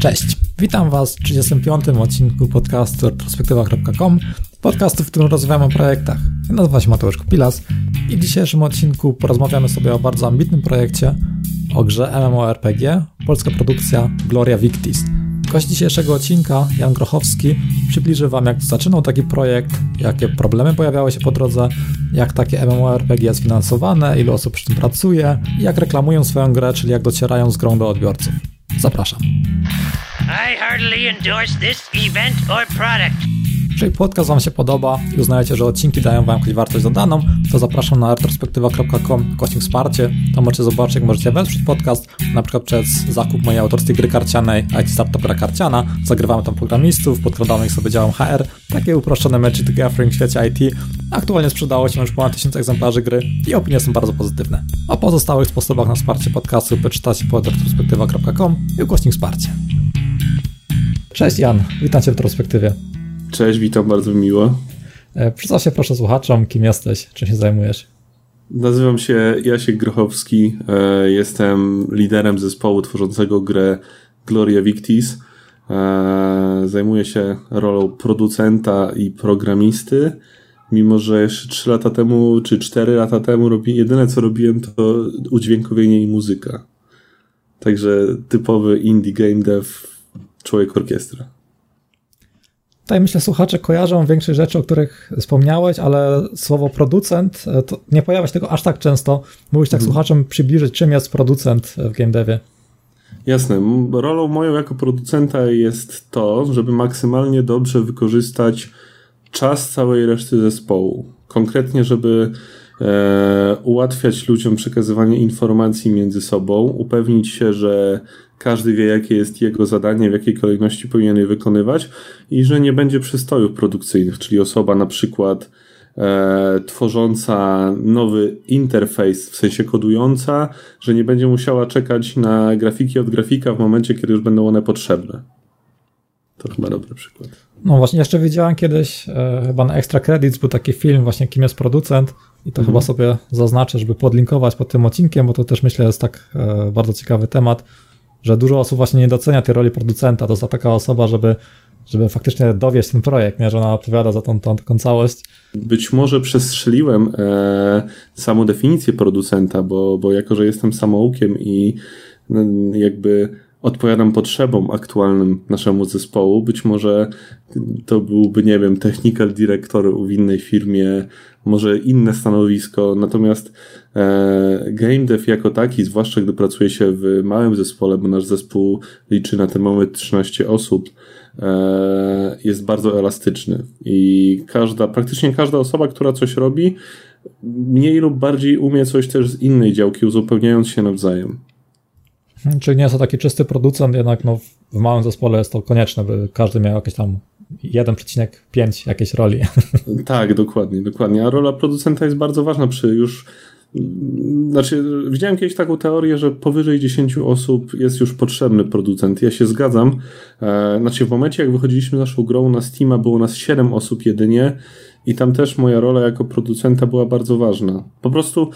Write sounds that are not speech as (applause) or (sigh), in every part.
Cześć, witam Was w 35. odcinku podcastu retrospektywa.com, podcastu, w którym rozmawiamy o projektach. Ja nazywam się Mateusz Kupilas i w dzisiejszym odcinku porozmawiamy sobie o bardzo ambitnym projekcie, o grze MMORPG, polska produkcja Gloria Victis. Gość dzisiejszego odcinka, Jan Grochowski, przybliży Wam, jak zaczynał taki projekt, jakie problemy pojawiały się po drodze, jak takie MMORPG jest finansowane, ilu osób przy tym pracuje i jak reklamują swoją grę, czyli jak docierają z grą do odbiorców. Zapraszam. I heartily endorse this event or product. Jeżeli podcast Wam się podoba i uznajecie, że odcinki dają Wam jakąś wartość dodaną, to zapraszam na retrospektywa.com kośnik wsparcie. Tam możecie zobaczyć, jak możecie wesprzeć podcast, na przykład przez zakup mojej autorskiej gry karcianej IT Startup Gra Karciana. Zagrywamy tam programistów, podkładamy ich sobie działem HR. Takie uproszczone Magic the Gathering w świecie IT. Aktualnie sprzedało się już ponad 1000 egzemplarzy gry i opinie są bardzo pozytywne. O pozostałych sposobach na wsparcie podcastu poczytacie pod retrospektywa.com i ukośnik wsparcie. Cześć Jan, witam Cię w retrospektywie. Cześć, witam, bardzo miło. E, przedstaw się proszę słuchaczom, kim jesteś, czym się zajmujesz. Nazywam się Jasiek Grochowski, e, jestem liderem zespołu tworzącego grę Gloria Victis. E, zajmuję się rolą producenta i programisty, mimo że jeszcze 3 lata temu, czy 4 lata temu robi, jedyne co robiłem to udźwiękowienie i muzyka. Także typowy indie game dev, człowiek orkiestra. Tutaj myślę, słuchacze kojarzą większość rzeczy, o których wspomniałeś, ale słowo producent e, to nie pojawia się tego aż tak często. Mógłbyś tak hmm. słuchaczom przybliżyć, czym jest producent w game devie? Jasne. Rolą moją jako producenta jest to, żeby maksymalnie dobrze wykorzystać czas całej reszty zespołu. Konkretnie, żeby e, ułatwiać ludziom przekazywanie informacji między sobą, upewnić się, że każdy wie, jakie jest jego zadanie, w jakiej kolejności powinien je wykonywać i że nie będzie przystojów produkcyjnych, czyli osoba na przykład e, tworząca nowy interfejs, w sensie kodująca, że nie będzie musiała czekać na grafiki od grafika w momencie, kiedy już będą one potrzebne. To chyba dobry przykład. No właśnie, jeszcze widziałem kiedyś, e, chyba na Extra Credits był taki film właśnie Kim jest producent i to mhm. chyba sobie zaznaczę, żeby podlinkować pod tym odcinkiem, bo to też myślę jest tak e, bardzo ciekawy temat że dużo osób właśnie nie docenia tej roli producenta. To jest taka osoba, żeby, żeby faktycznie dowieść ten projekt, nie? że ona odpowiada za tą, tą taką całość. Być może przestrzeliłem e, samą definicję producenta, bo, bo jako, że jestem samoukiem i no, jakby odpowiadam potrzebom aktualnym naszemu zespołu. Być może to byłby, nie wiem, technical director w innej firmie, może inne stanowisko, natomiast e, game dev jako taki, zwłaszcza gdy pracuje się w małym zespole, bo nasz zespół liczy na ten moment 13 osób, e, jest bardzo elastyczny i każda, praktycznie każda osoba, która coś robi, mniej lub bardziej umie coś też z innej działki, uzupełniając się nawzajem. Czyli nie jest to taki czysty producent, jednak no, w małym zespole jest to konieczne, by każdy miał jakieś tam 1,5 jakiejś roli. (laughs) Tak, dokładnie, dokładnie. A rola producenta jest bardzo ważna przy już znaczy, widziałem kiedyś taką teorię, że powyżej 10 osób jest już potrzebny producent. Ja się zgadzam. E, znaczy, w momencie, jak wychodziliśmy naszą grą na Steama, było nas 7 osób jedynie i tam też moja rola jako producenta była bardzo ważna. Po prostu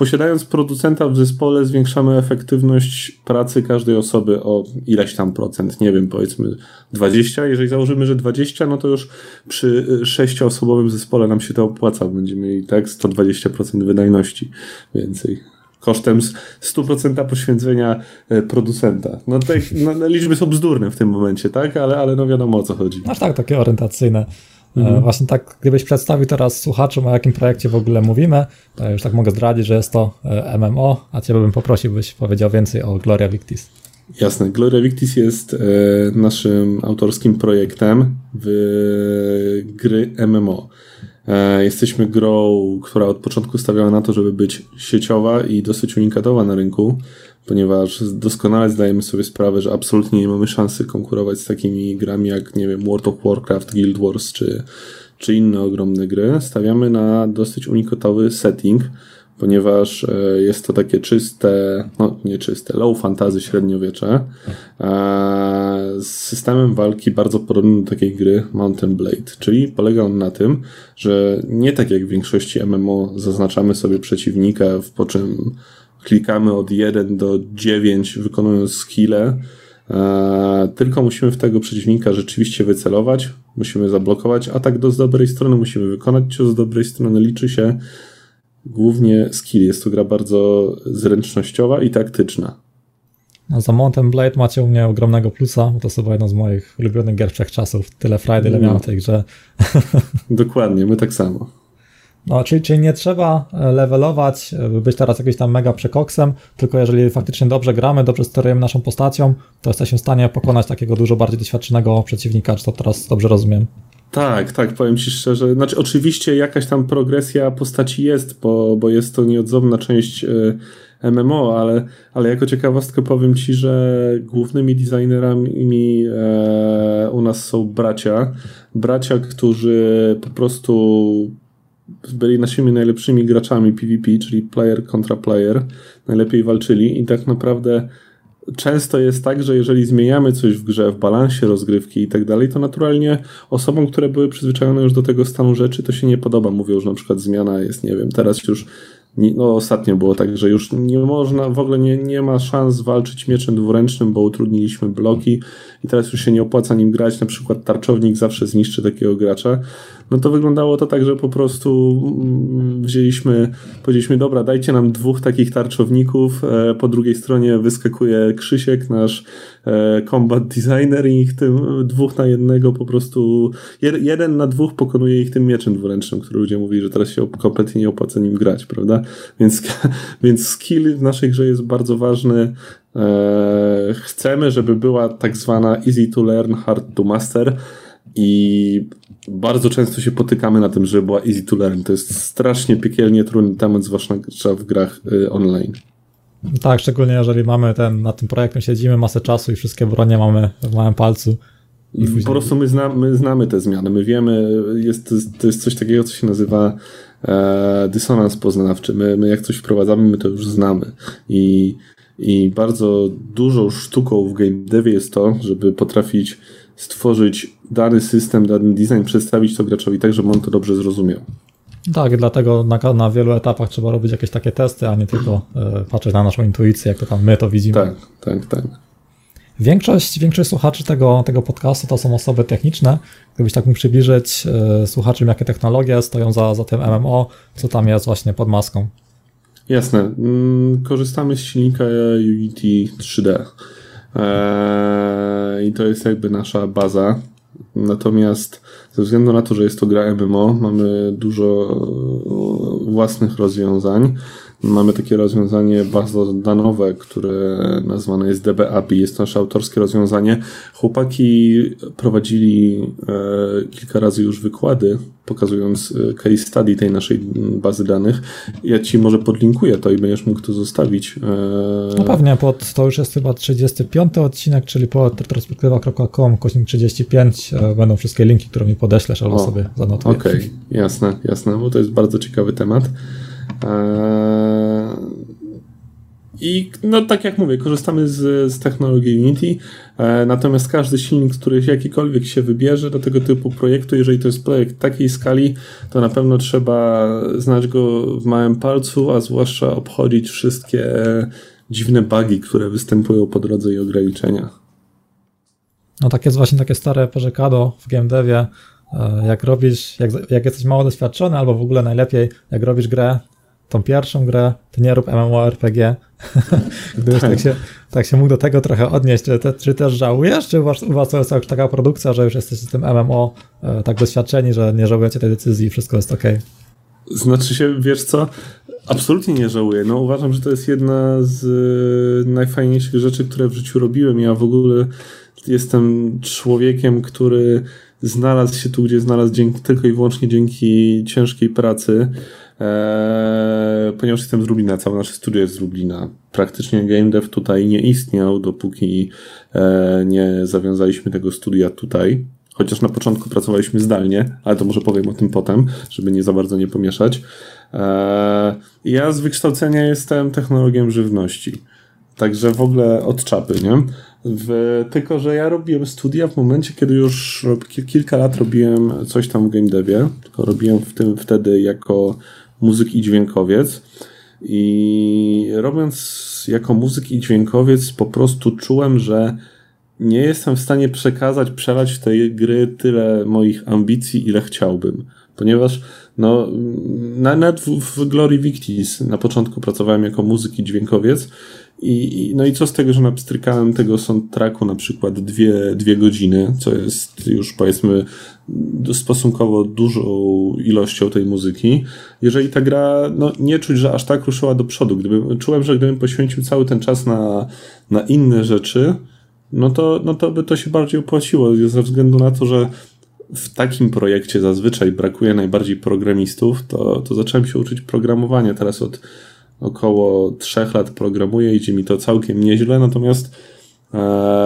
posiadając producenta w zespole zwiększamy efektywność pracy każdej osoby o ileś tam procent, nie wiem, powiedzmy 20. Jeżeli założymy, że 20, no to już przy sześcioosobowym zespole nam się to opłaca. Będziemy mieli tak 120% wydajności więcej kosztem 100% poświęcenia e, producenta. No te no, liczby są bzdurne w tym momencie, tak? Ale, ale no wiadomo o co chodzi. Aż tak, takie orientacyjne. E, mhm. Właśnie tak, gdybyś przedstawił teraz słuchaczom, o jakim projekcie w ogóle mówimy, to już tak mogę zdradzić, że jest to e, MMO, a ciebie bym poprosił, byś powiedział więcej o Gloria Victis. Jasne. Gloria Victis jest e, naszym autorskim projektem w gry MMO. Jesteśmy grą, która od początku stawiała na to, żeby być sieciowa i dosyć unikatowa na rynku ponieważ doskonale zdajemy sobie sprawę, że absolutnie nie mamy szansy konkurować z takimi grami jak, nie wiem, World of Warcraft, Guild Wars czy, czy inne ogromne gry. Stawiamy na dosyć unikatowy setting, ponieważ e, jest to takie czyste, no nie czyste, low fantasy średniowiecze z systemem walki bardzo podobnym do takiej gry Mountain Blade, czyli polega on na tym, że nie tak jak w większości MMO zaznaczamy sobie przeciwnika, po czym klikamy od 1 do 9, wykonując skille. E, tylko musimy w tego przeciwnika rzeczywiście wycelować, musimy zablokować atak do z dobrej strony, musimy wykonać cios z dobrej strony, liczy się głównie skill. Jest to gra bardzo zręcznościowa i taktyczna. No, za Mountain Blade macie u mnie ogromnego plusa, to jest chyba jedna z moich ulubionych gier wszechczasów. Tyle frajdy, ile miałem w tej grze. (laughs) Dokładnie, my tak samo. No, czyli, czyli nie trzeba e, levelować, e, by być teraz jakimś tam mega przekoksem, tylko jeżeli faktycznie dobrze gramy, dobrze sterujemy naszą postacią, to jesteśmy w stanie pokonać takiego dużo bardziej doświadczonego przeciwnika, czy to teraz dobrze rozumiem? Tak, tak, powiem Ci szczerze. Znaczy, oczywiście jakaś tam progresja postaci jest, bo, bo jest to nieodzowna część e, MMO, ale, ale jako ciekawostkę powiem Ci, że głównymi designerami e, u nas są bracia. Bracia, którzy po prostu byli naszymi najlepszymi graczami PvP, czyli player kontra player, najlepiej walczyli i tak naprawdę często jest tak, że jeżeli zmieniamy coś w grze, w balansie rozgrywki i tak dalej, to naturalnie osobom, które były przyzwyczajone już do tego stanu rzeczy, to się nie podoba. Mówią, że na przykład zmiana jest, nie wiem, teraz już no ostatnio było tak, że już nie można, w ogóle nie, nie ma szans walczyć mieczem dwuręcznym, bo utrudniliśmy bloki i teraz już się nie opłaca nim grać, na przykład tarczownik zawsze zniszczy takiego gracza. No to wyglądało to tak, że po prostu mm, wzięliśmy, powiedzieliśmy, dobra, dajcie nam dwóch takich tarczowników, e, po drugiej stronie wyskakuje Krzysiek, nasz e, combat designer i ich tym dwóch na jednego po prostu, jeden na dwóch pokonuje ich tym mieczem dwuręcznym, który ludzie mówili, że teraz się kompletnie nie opłaca nim grać, prawda? Więc, (laughs) więc skill w naszej grze jest bardzo ważny, chcemy, żeby była tak zwana easy to learn, hard to master i bardzo często się potykamy na tym, że była easy to learn. To jest strasznie piekielnie trudny temat, zwłaszcza w grach y, online. Tak, szczególnie jeżeli mamy ten, na tym projektem siedzimy masę czasu i wszystkie bronie mamy w małym palcu. Później... Po prostu my, zna, my znamy te zmiany, my wiemy, jest, to jest coś takiego, co się nazywa e, dysonans poznawczy. My, my jak coś wprowadzamy, my to już znamy. I, I bardzo dużą sztuką w game devie jest to, żeby potrafić stworzyć dany system, dany design, przedstawić to graczowi tak, żeby on to dobrze zrozumiał. Tak, dlatego na, na wielu etapach trzeba robić jakieś takie testy, a nie tylko e, patrzeć na naszą intuicję, jak to tam my to widzimy. Tak, tak, tak. Większość, większość słuchaczy tego, tego podcastu to są osoby techniczne. Gdybyś tak mógł przybliżyć e, słuchaczom, jakie technologie stoją za, za tym MMO, co tam jest właśnie pod maską. Jasne. Mm, korzystamy z silnika Unity 3D. Eee, I to jest jakby nasza baza. Natomiast ze względu na to, że jest to gra MMO, mamy dużo e, własnych rozwiązań. Mamy takie rozwiązanie bazodanowe, które nazwane jest DB API. Jest to nasze autorskie rozwiązanie. Chłopaki prowadzili e, kilka razy już wykłady, pokazując e, case study tej naszej bazy danych. Ja ci może podlinkuję to i będziesz mógł to zostawić. E... No pewnie, pod, to już jest chyba 35 odcinek, czyli po retrospektywa.com, kośnik 35 e, będą wszystkie linki, które mi podeślesz albo o, sobie zanotujesz. Okej, okay. jasne, jasne, bo to jest bardzo ciekawy temat. Eee, I no tak jak mówię, korzystamy z, z technologii Unity, eee, natomiast każdy silnik, który jakikolwiek się wybierze do tego typu projektu, jeżeli to jest projekt takiej skali, to na pewno trzeba znać go w małym palcu, a zwłaszcza obchodzić wszystkie dziwne bugi, które występują po drodze i ograniczenia. No tak jest właśnie takie stare porzekado w GameDevie, eee, jak robisz, jak, jak jesteś mało doświadczony, albo w ogóle najlepiej, jak robisz grę, tą pierwszą grę, to nie rób MMORPG. (laughs) Gdybyś tak. tak. się, tak się mógł do tego trochę odnieść, czy, te, czy też żałujesz, czy u was, to jest taka produkcja, że już jesteście z tym MMO e, tak doświadczeni, że nie żałujecie tej decyzji i wszystko jest ok? Znaczy się, wiesz co, absolutnie nie żałuję. No uważam, że to jest jedna z e, najfajniejszych rzeczy, które w życiu robiłem. Ja w ogóle jestem człowiekiem, który znalazł się tu, gdzie znalazł dzięki, tylko i wyłącznie dzięki ciężkiej pracy. Eee, ponieważ jestem z Lublina, całe nasze studio jest z Lublina. Praktycznie game dev tutaj nie istniał, dopóki e, nie zawiązaliśmy tego studia tutaj. Chociaż na początku pracowaliśmy zdalnie, ale to może powiem o tym potem, żeby nie za bardzo nie pomieszać. Eee, ja z wykształcenia jestem technologiem żywności. Także w ogóle od czapy, nie? W, tylko, że ja robiłem studia w momencie, kiedy już kilka lat robiłem coś tam w game devie, tylko robiłem w tym wtedy jako muzyk i dźwiękowiec. I robiąc jako muzyk i dźwiękowiec, po prostu czułem, że nie jestem w stanie przekazać, przelać w tej gry tyle moich ambicji, ile chciałbym. Ponieważ no, nawet w, w Glory Victis na początku pracowałem jako muzyk i dźwiękowiec i, no i co z tego, że napstrykałem tego soundtracku na przykład dwie, dwie godziny, co jest już powiedzmy stosunkowo dużą ilością tej muzyki. Jeżeli ta gra, no nie czuć, że aż tak ruszyła do przodu. Gdybym, czułem, że gdybym poświęcił cały ten czas na, na inne rzeczy, no to, no to by to się bardziej opłaciło, ze względu na to, że w takim projekcie zazwyczaj brakuje najbardziej programistów, to, to zacząłem się uczyć programowania. Teraz od około trzech lat programuję, idzie mi to całkiem nieźle, natomiast e,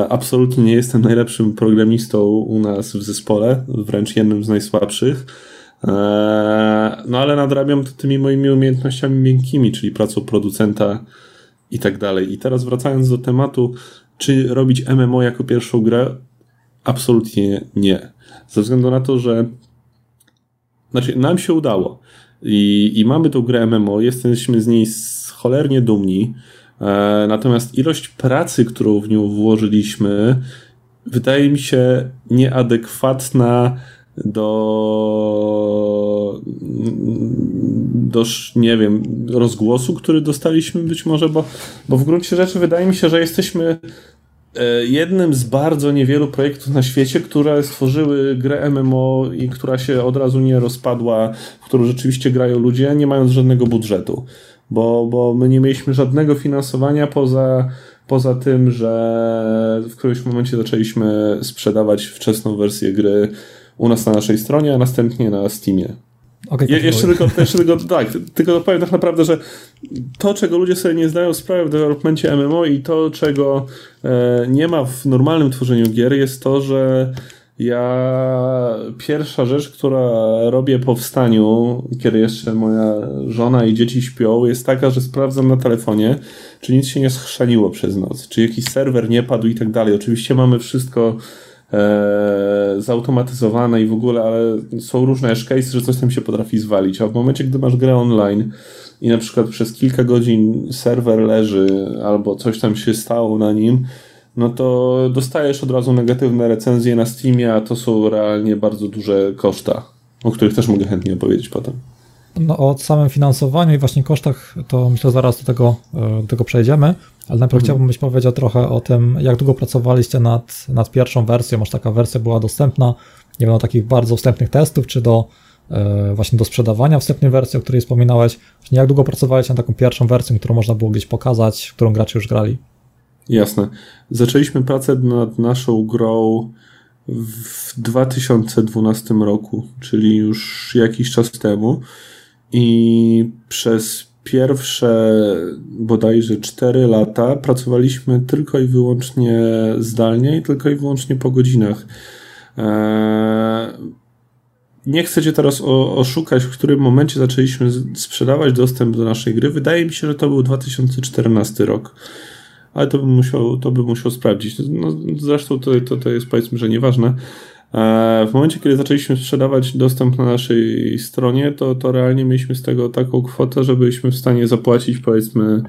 absolutnie nie jestem najlepszym programistą u nas w zespole, wręcz jednym z najsłabszych. E, no ale nadrabiam to tymi moimi umiejętnościami miękkimi, czyli pracą producenta i tak dalej. I teraz wracając do tematu, czy robić MMO jako pierwszą grę? Absolutnie nie. Ze względu na to, że znaczy nam się udało. I, I mamy tą grę MMO, jesteśmy z niej cholernie dumni. E, natomiast ilość pracy, którą w nią włożyliśmy, wydaje mi się nieadekwatna do, do nie wiem, rozgłosu, który dostaliśmy być może, bo, bo w gruncie rzeczy wydaje mi się, że jesteśmy jednym z bardzo niewielu projektów na świecie, które stworzyły grę MMO i która się od razu nie rozpadła, w którą rzeczywiście grają ludzie, nie mając żadnego budżetu. Bo, bo my nie mieliśmy żadnego finansowania poza, poza tym, że w którymś momencie zaczęliśmy sprzedawać wczesną wersję gry u nas na naszej stronie, a następnie na Steamie. Okay, Je, jeszcze, tylko, jeszcze tylko, tak, tylko dopowiem tak naprawdę, że to, czego ludzie sobie nie zdają sprawy w developmencie MMO i to, czego e, nie ma w normalnym tworzeniu gier, jest to, że ja pierwsza rzecz, która robię po wstaniu, kiedy jeszcze moja żona i dzieci śpią, jest taka, że sprawdzam na telefonie, czy nic się nie schrzaniło przez noc, czy jakiś serwer nie padł i tak dalej. Oczywiście mamy wszystko e, zautomatyzowane i w ogóle, ale są różne edge case, że coś tam się potrafi zwalić, a w momencie, gdy masz grę online i na przykład przez kilka godzin serwer leży albo coś tam się stało na nim, no to dostajesz od razu negatywne recenzje na Steamie, a to są realnie bardzo duże koszta, o których też mogę chętnie opowiedzieć potem. No, o samym finansowaniu i właśnie kosztach, to myślę zaraz do tego, e, do tego przejdziemy, ale najpierw mhm. chciałbym, byś powiedział trochę o tym, jak długo pracowaliście nad, nad pierwszą wersją, może taka wersja była dostępna, nie wiem, do takich bardzo wstępnych testów, czy do e, właśnie do sprzedawania wstępnej wersji, o której wspominałeś. Właśnie jak długo pracowaliście nad taką pierwszą wersją, którą można było gdzieś pokazać, którą gracze już grali? Jasne. Zaczęliśmy pracę nad naszą grą w 2012 roku, czyli już jakiś czas temu i przez pierwsze bodajże 4 lata pracowaliśmy tylko i wyłącznie zdalnie i tylko i wyłącznie po godzinach. Eee, nie chcę Cię teraz oszukać, w którym momencie zaczęliśmy sprzedawać dostęp do naszej gry. Wydaje mi się, że to był 2014 rok. Ale to bym musiał, to bym musiał sprawdzić. No, zresztą to, to, to jest powiedzmy, że nieważne. W momencie, kiedy zaczęliśmy sprzedawać dostęp na naszej stronie, to, to realnie mieliśmy z tego taką kwotę, że byliśmy w stanie zapłacić powiedzmy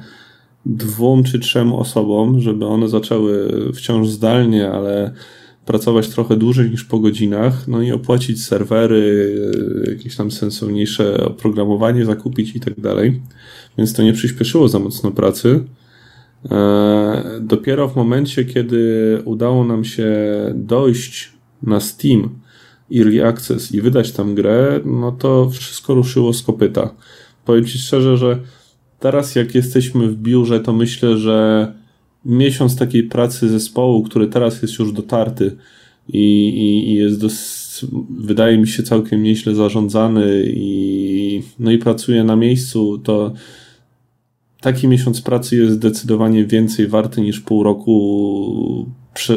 dwóm czy trzem osobom, żeby one zaczęły wciąż zdalnie, ale pracować trochę dłużej niż po godzinach, no i opłacić serwery, jakieś tam sensowniejsze oprogramowanie zakupić i tak dalej. Więc to nie przyspieszyło za mocno pracy. E, dopiero w momencie, kiedy udało nam się dojść na Steam Early Access i wydać tam grę, no to wszystko ruszyło z kopyta. Powiem Ci szczerze, że teraz jak jesteśmy w biurze, to myślę, że miesiąc takiej pracy zespołu, który teraz jest już dotarty i, i, i jest wydaje mi się całkiem nieźle zarządzany i, no i pracuje na miejscu, to taki miesiąc pracy jest zdecydowanie więcej warty niż pół roku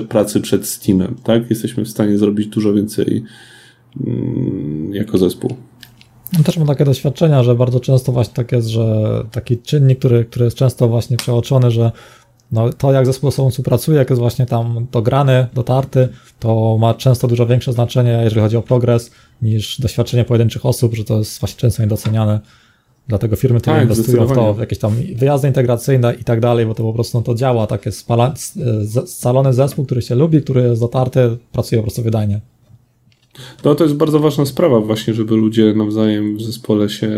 pracy przed Steamem, tak? Jesteśmy w stanie zrobić dużo więcej mm, jako zespół. Też mam takie doświadczenia, że bardzo często właśnie tak jest, że taki czynnik, który, który jest często właśnie przeoczony, że no, to jak zespół ze sobą współpracuje, jak jest właśnie tam dograny, dotarty, to ma często dużo większe znaczenie, jeżeli chodzi o progres, niż doświadczenie pojedynczych osób, że to jest właśnie często niedoceniane. Dlatego firmy które tak, inwestują w to, w jakieś tam wyjazdy integracyjne i tak dalej, bo to po prostu no, to działa, takie spala, scalony zespół, który się lubi, który jest dotarty, pracuje po prostu wydajnie. No to jest bardzo ważna sprawa właśnie, żeby ludzie nawzajem w zespole się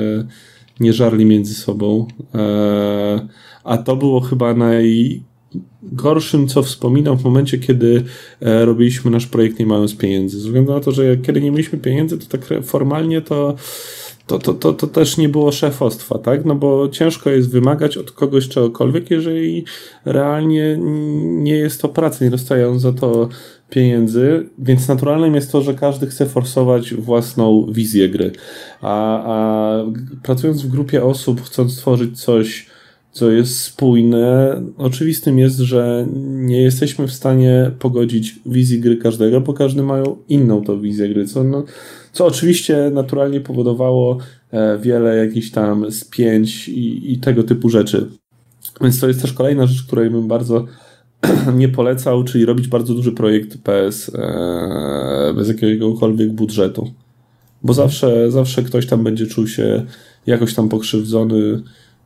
nie żarli między sobą. Eee, a to było chyba najgorszym, co wspominam w momencie, kiedy e, robiliśmy nasz projekt nie mając pieniędzy. Ze względu na to, że kiedy nie mieliśmy pieniędzy, to tak formalnie to to, to, to, to też nie było szefostwa, tak? No bo ciężko jest wymagać od kogoś czegokolwiek, jeżeli realnie nie jest to praca, nie dostają za to pieniędzy, więc naturalnym jest to, że każdy chce forsować własną wizję gry. A, a pracując w grupie osób, chcąc stworzyć coś, co jest spójne, oczywistym jest, że nie jesteśmy w stanie pogodzić wizji gry każdego, bo każdy ma inną tą wizję gry, co, no, co oczywiście naturalnie powodowało e, wiele jakichś tam spięć i, i tego typu rzeczy. Więc to jest też kolejna rzecz, której bym bardzo (clears throat) nie polecał, czyli robić bardzo duży projekt bez, e, bez jakiegokolwiek budżetu. Bo zawsze, zawsze ktoś tam będzie czuł się jakoś tam pokrzywdzony,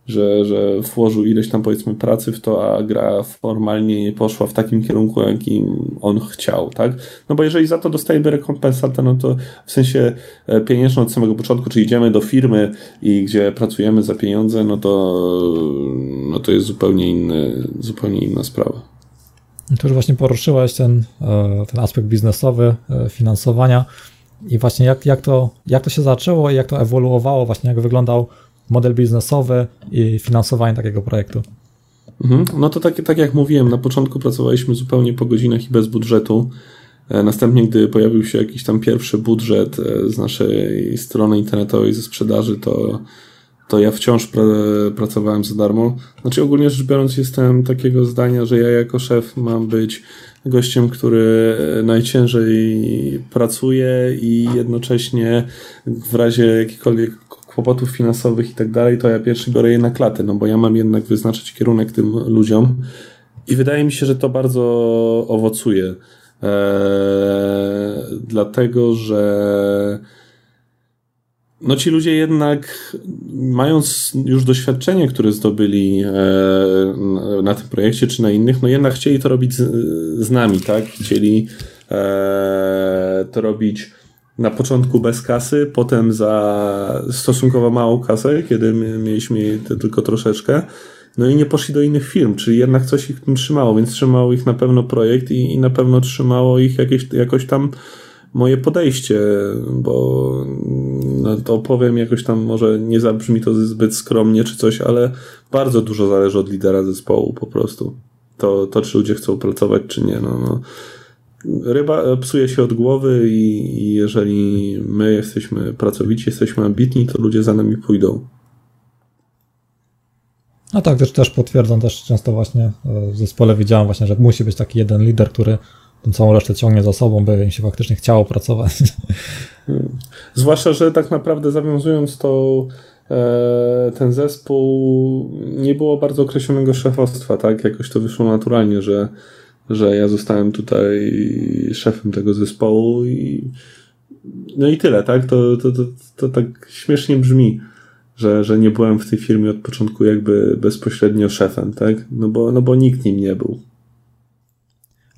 że, że włożył ileś tam powiedzmy pracy w to, a gra formalnie nie poszła w takim kierunku, jakim on chciał, tak? No bo jeżeli za to dostajemy rekompensatę, no to w sensie e, pieniężną od samego początku, czy idziemy do firmy i gdzie pracujemy za pieniądze, no to, no to jest zupełnie inny, zupełnie inna sprawa. Tu już właśnie poruszyłeś ten, e, ten aspekt biznesowy, e, finansowania i właśnie jak, jak, to, jak to się zaczęło i jak to ewoluowało, właśnie jak wyglądał model biznesowy i finansowanie takiego projektu. Mhm. No to tak, tak jak mówiłem, na początku pracowaliśmy zupełnie po godzinach i bez budżetu. E, następnie, gdy pojawił się jakiś tam pierwszy budżet z naszej strony internetowej ze sprzedaży, to to ja wciąż pra pracowałem za darmo. Znaczy ogólnie rzecz biorąc jestem takiego zdania, że ja jako szef mam być gościem, który najciężej pracuje i jednocześnie w razie jakichkolwiek kłopotów finansowych i tak dalej, to ja pierwszy biorę je na klatę, no bo ja mam jednak wyznaczyć kierunek tym ludziom i wydaje mi się, że to bardzo owocuje. Eee, dlatego, że no ci ludzie jednak, mając już doświadczenie, które zdobyli e, na tym projekcie czy na innych, no jednak chcieli to robić z, nami, tak? Chcieli e, to robić na początku bez kasy, potem za stosunkowo małą kasę, kiedy my mieliśmy tylko troszeczkę. No i nie poszli do innych firm, czyli jednak coś ich tym trzymało, więc trzymało ich na pewno projekt i, i na pewno trzymało ich jakieś, jakoś tam moje podejście, bo no to powiem jakoś tam, może nie zabrzmi to zbyt skromnie czy coś, ale bardzo dużo zależy od lidera zespołu po prostu. To, to czy ludzie chcą pracować, czy nie. No, no. Ryba psuje się od głowy i, i jeżeli my jesteśmy pracowici, jesteśmy ambitni, to ludzie za nami pójdą. No tak, też, też potwierdzam, też często właśnie w zespole widziałem właśnie, że musi być taki jeden lider, który tą całą resztę ciągnie za sobą, by im się faktycznie chciało pracować. (laughs) Zwłaszcza, że tak naprawdę zawiązując to e, ten zespół nie było bardzo określonego szefostwa, tak? Jakoś to wyszło naturalnie, że, że ja zostałem tutaj szefem tego zespołu i no i tyle, tak? To, to, to, to tak śmiesznie brzmi, że, że nie byłem w tej firmie od początku jakby bezpośrednio szefem, tak? No bo, no bo nikt nim nie był.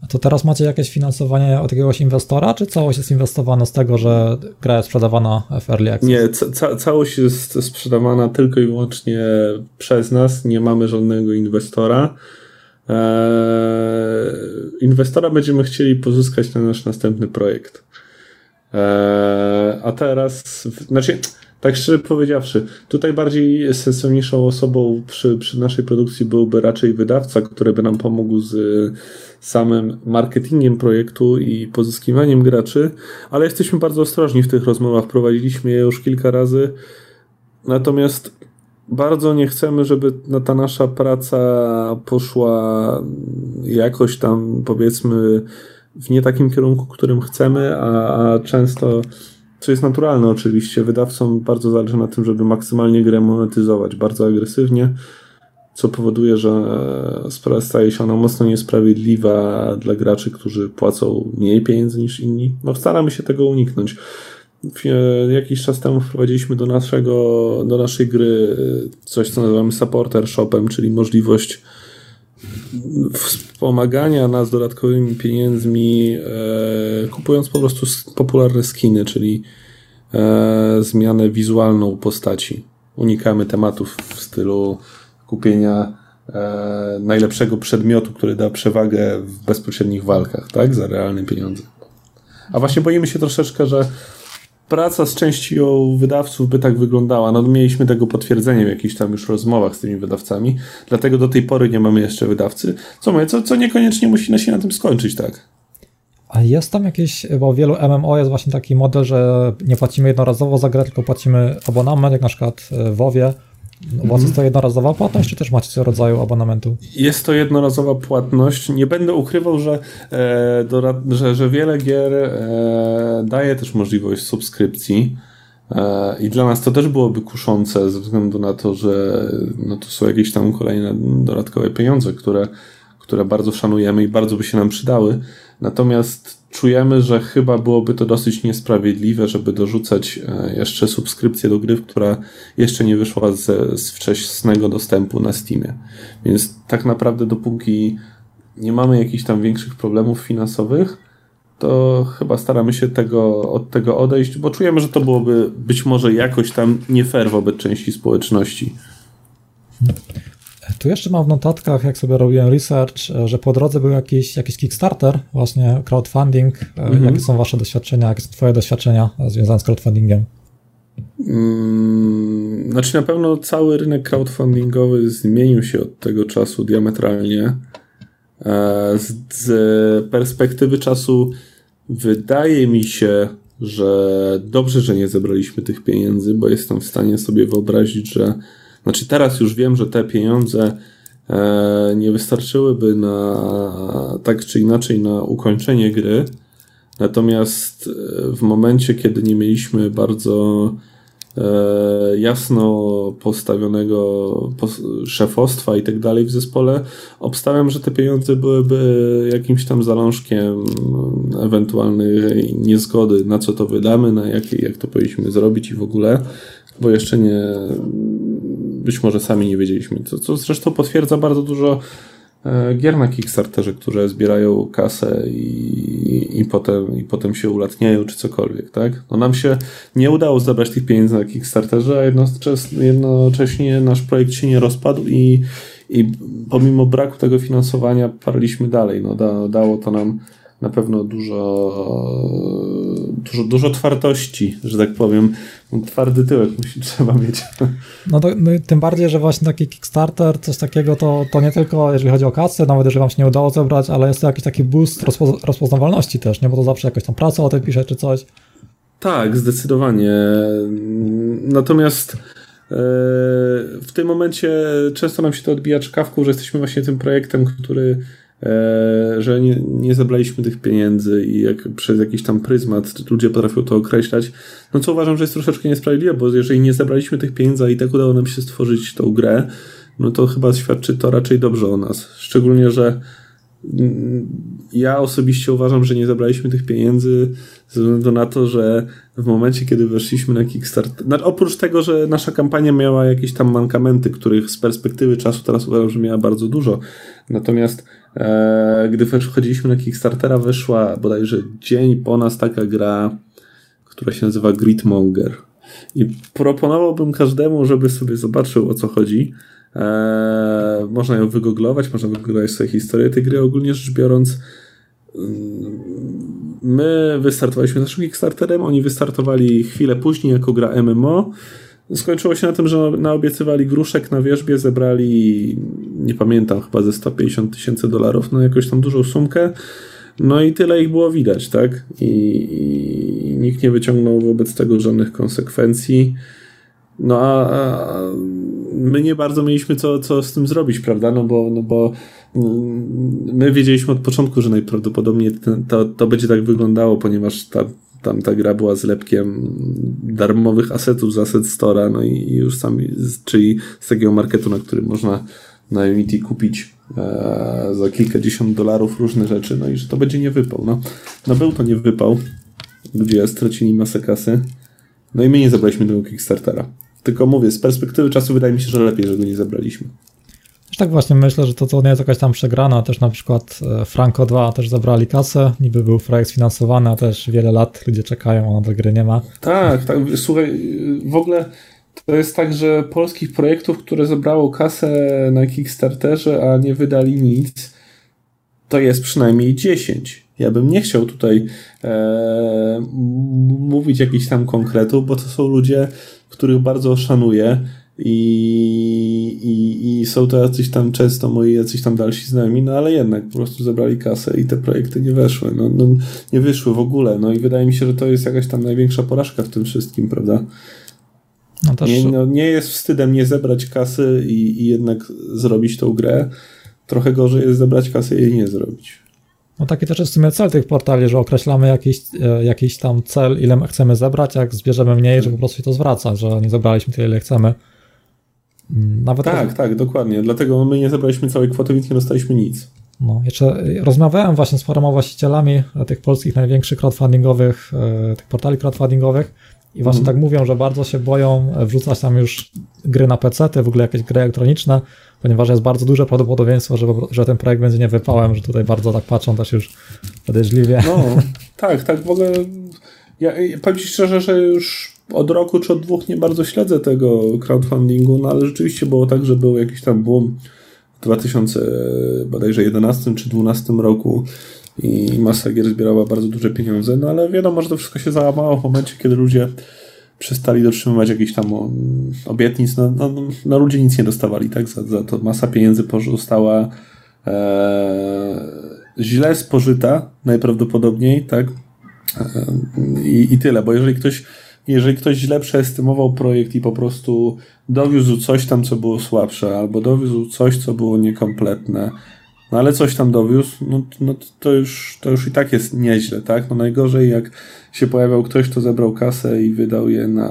A to teraz macie jakieś finansowanie od jakiegoś inwestora, czy całość jest inwestowana z tego, że gra jest sprzedawana w Early Access? Nie, ca całość jest sprzedawana tylko i wyłącznie przez nas, nie mamy żadnego inwestora. Eee, inwestora będziemy chcieli pozyskać na nasz następny projekt. Eee, a teraz, znaczy, tak szczerze powiedziawszy, tutaj bardziej sensowniejszą osobą przy, przy naszej produkcji byłby raczej wydawca, który by nam pomógł z samym marketingiem projektu i pozyskiwaniem graczy, ale jesteśmy bardzo ostrożni w tych rozmowach. Prowadziliśmy je już kilka razy. Natomiast bardzo nie chcemy, żeby ta nasza praca poszła jakoś tam, powiedzmy, w nie takim kierunku, którym chcemy, a, a często, co jest naturalne oczywiście, wydawcom bardzo zależy na tym, żeby maksymalnie grę monetyzować bardzo agresywnie co powoduje, że sprawa staje się ona mocno niesprawiedliwa dla graczy, którzy płacą mniej pieniędzy niż inni. No staramy się tego uniknąć. Jakiś czas temu wprowadziliśmy do, naszego, do naszej gry coś, co nazywamy supporter shopem, czyli możliwość wspomagania nas dodatkowymi pieniędzmi, e, kupując po prostu popularne skiny, czyli e, zmianę wizualną postaci. Unikamy tematów w stylu kupienia e, najlepszego przedmiotu, który da przewagę w bezpośrednich walkach, tak? Za realne pieniądze. A właśnie boimy się troszeczkę, że praca z częścią wydawców by tak wyglądała. No, mieliśmy tego potwierdzenie w jakichś tam już rozmowach z tymi wydawcami, dlatego do tej pory nie mamy jeszcze wydawcy. Co mówię, co, co niekoniecznie musi się na tym skończyć, tak? A jest tam jakieś, bo w wielu MMO jest właśnie taki model, że nie płacimy jednorazowo za grę, tylko płacimy abonament, jak na przykład w WoWie, no, bo jest to jednorazowa płatność, czy też macie coś rodzaju abonamentu? Jest to jednorazowa płatność. Nie będę ukrywał, że, e, do, że, że wiele gier e, daje też możliwość subskrypcji. E, I dla nas to też byłoby kuszące ze względu na to, że no to są jakieś tam kolejne dodatkowe pieniądze, które, które bardzo szanujemy i bardzo by się nam przydały. Natomiast czujemy, że chyba byłoby to dosyć niesprawiedliwe, żeby dorzucać e, jeszcze subskrypcję do gry, która jeszcze nie wyszła z, z wczesnego dostępu na Steamie. Więc tak naprawdę dopóki nie mamy jakichś tam większych problemów finansowych, to chyba staramy się tego, od tego odejść, bo czujemy, że to byłoby być może jakoś tam nie fair wobec części społeczności. Tu jeszcze mam w notatkach, jak sobie robiłem research, że po drodze był jakiś, jakiś Kickstarter, właśnie crowdfunding. Mhm. Jakie są Wasze doświadczenia, jakie są Twoje doświadczenia związane z crowdfundingiem? Hmm, znaczy na pewno cały rynek crowdfundingowy zmienił się od tego czasu diametralnie. E, z perspektywy czasu wydaje mi się, że dobrze, że nie zebraliśmy tych pieniędzy, bo jestem w stanie sobie wyobrazić, że znaczy teraz już wiem, że te pieniądze e, nie wystarczyłyby na tak czy inaczej na ukończenie gry. Natomiast e, w momencie, kiedy nie mieliśmy bardzo e, jasno postawionego szefostwa i tak dalej w zespole, obstawiam, że te pieniądze byłyby jakimś tam zalążkiem ewentualnej niezgody, na co to wydamy, na jakie, jak to powinniśmy zrobić i w ogóle, bo jeszcze nie, być może sami nie wiedzieliśmy. Co, co zresztą potwierdza bardzo dużo e, gier na Kickstarterze, które zbierają kasę i, i, potem, i potem się ulatniają, czy cokolwiek, tak? No nam się nie udało zebrać tych pieniędzy na Kickstarterze, a jednocześnie, jednocześnie nasz projekt się nie rozpadł i, i pomimo braku tego finansowania parliśmy dalej. No da, dało to nam na pewno dużo, dużo, dużo twardości, że tak powiem. Twardy tyłek musi trzeba mieć. No, to, no tym bardziej, że właśnie taki Kickstarter, coś takiego, to, to nie tylko jeżeli chodzi o kasę, nawet jeżeli wam się nie udało zebrać, ale jest to jakiś taki boost rozpoz rozpoznawalności też, nie? Bo to zawsze jakaś tam praca o tym pisze czy coś. Tak, zdecydowanie. Natomiast e, w tym momencie często nam się to odbija czkawką, że jesteśmy właśnie tym projektem, który że nie, nie zebraliśmy tych pieniędzy i jak przez jakiś tam pryzmat ludzie potrafią to określać, no co uważam, że jest troszeczkę niesprawiedliwe, bo jeżeli nie zebraliśmy tych pieniędzy, a i tak udało nam się stworzyć tą grę, no to chyba świadczy to raczej dobrze o nas. Szczególnie, że mm, ja osobiście uważam, że nie zebraliśmy tych pieniędzy ze względu na to, że w momencie, kiedy weszliśmy na Kickstarter, znaczy oprócz tego, że nasza kampania miała jakieś tam mankamenty, których z perspektywy czasu teraz uważam, że miała bardzo dużo, natomiast e, gdy wchodziliśmy na Kickstartera, wyszła bodajże dzień po nas taka gra, która się nazywa Gridmonger. I proponowałbym każdemu, żeby sobie zobaczył o co chodzi. E, można ją wygooglować, można wygooglować sobie historię tej gry. Ogólnie rzecz biorąc, My wystartowaliśmy naszym Kickstarterem, oni wystartowali chwilę później jako gra MMO. Skończyło się na tym, że naobiecywali gruszek na wierzbie, zebrali, nie pamiętam, chyba ze 150 tysięcy dolarów, no jakąś tam dużą sumkę. No i tyle ich było widać, tak? I, I, nikt nie wyciągnął wobec tego żadnych konsekwencji. No a, a my nie bardzo mieliśmy co, co z tym zrobić, prawda? No bo, no bo my wiedzieliśmy od początku, że najprawdopodobniej to, to będzie tak wyglądało, ponieważ ta, tam ta gra była zlepkiem darmowych asetów z Asset Store'a, no i już sami, czyli z takiego marketu, na którym można na Unity kupić e, za kilkadziesiąt dolarów różne rzeczy, no i że to będzie nie wypał. No, no był to nie wypał. ludzie stracili masę kasy. No i my nie zabraliśmy tego Kickstartera. Tylko mówię, z perspektywy czasu wydaje mi się, że lepiej, że go nie zabraliśmy. Tak właśnie myślę, że to, to nie jest jakaś tam przegrana. Też na przykład e, Franco 2 też zabrali kasę, niby był projekt sfinansowany, a też wiele lat ludzie czekają, a do gry nie ma. Tak, tak. Słuchaj, w ogóle to jest tak, że polskich projektów, które zebrało kasę na Kickstarterze, a nie wydali nic, to jest przynajmniej 10. Ja bym nie chciał tutaj e, mówić jakichś tam konkretów, bo to są ludzie, których bardzo szanuję i, i, i są to jacyś tam często moi jacyś tam dalsi znajomych, no ale jednak po prostu zebrali kasę i te projekty nie weszły, no, no nie wyszły w ogóle, no i wydaje mi się, że to jest jakaś tam największa porażka w tym wszystkim, prawda? No też... nie, no, nie jest wstydem nie zebrać kasy i, i jednak zrobić tą grę, trochę gorzej jest zebrać kasę i jej nie zrobić. No taki też jest w sumie cel tych portali, że określamy jakiś, e, jakiś tam cel, ile chcemy zebrać, jak zbierzemy mniej, że po prostu się to zwraca, że nie zebraliśmy tyle, ile chcemy. Mm, nawet tak, tak, dokładnie. Dlatego my nie zebraliśmy całej kwoty, więc nie dostaliśmy nic. No, jeszcze rozmawiałem właśnie z paroma właścicielami tych polskich największych crowdfundingowych, e, tych portali crowdfundingowych i właśnie mhm. tak mówią, że bardzo się boją wrzucać tam już gry na PC, w ogóle jakieś gry elektroniczne, ponieważ jest bardzo duże prawdopodobieństwo, że, że ten projekt będzie nie wypałem, że tutaj bardzo tak patrzą też już podejrzliwie. No, tak, tak, w ogóle ja powiem Ci szczerze, że już od roku czy od dwóch nie bardzo śledzę tego crowdfundingu, no ale rzeczywiście było tak, że był jakiś tam boom w 2011 czy 2012 roku i masa gier zbierała bardzo duże pieniądze, no ale wiadomo, że to wszystko się załamało w momencie, kiedy ludzie przestali dotrzymywać jakichś tam obietnic, no, no, no ludzie nic nie dostawali, tak? Za, za to masa pieniędzy została e, źle spożyta najprawdopodobniej, tak? E, i, I tyle, bo jeżeli ktoś jeżeli ktoś źle przeestymował projekt i po prostu dowiózł coś tam, co było słabsze, albo dowiózł coś, co było niekompletne, no ale coś tam dowiózł, no, no to, już, to już i tak jest nieźle, tak? No najgorzej jak się pojawiał ktoś, kto zebrał kasę i wydał je na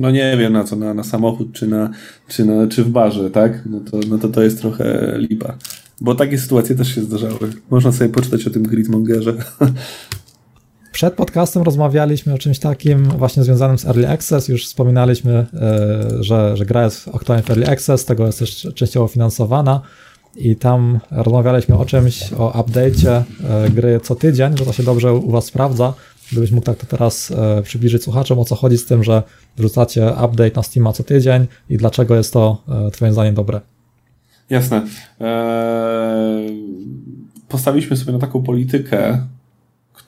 no nie wiem na co, na, na samochód czy, na, czy, na, czy w barze, tak? No to, no to to jest trochę lipa. Bo takie sytuacje też się zdarzały. Można sobie poczytać o tym Gridmongerze. (laughs) Przed podcastem rozmawialiśmy o czymś takim właśnie związanym z Early Access. Już wspominaliśmy, e, że, że gra jest aktualnie w Early Access, tego jest też częściowo finansowana i tam rozmawialiśmy o czymś, o update'cie e, gry co tydzień, że to się dobrze u Was sprawdza. Gdybyś mógł tak to teraz e, przybliżyć słuchaczom, o co chodzi z tym, że wrzucacie update na Steama co tydzień i dlaczego jest to Twoim zdaniem dobre? Jasne. Eee, postawiliśmy sobie na taką politykę,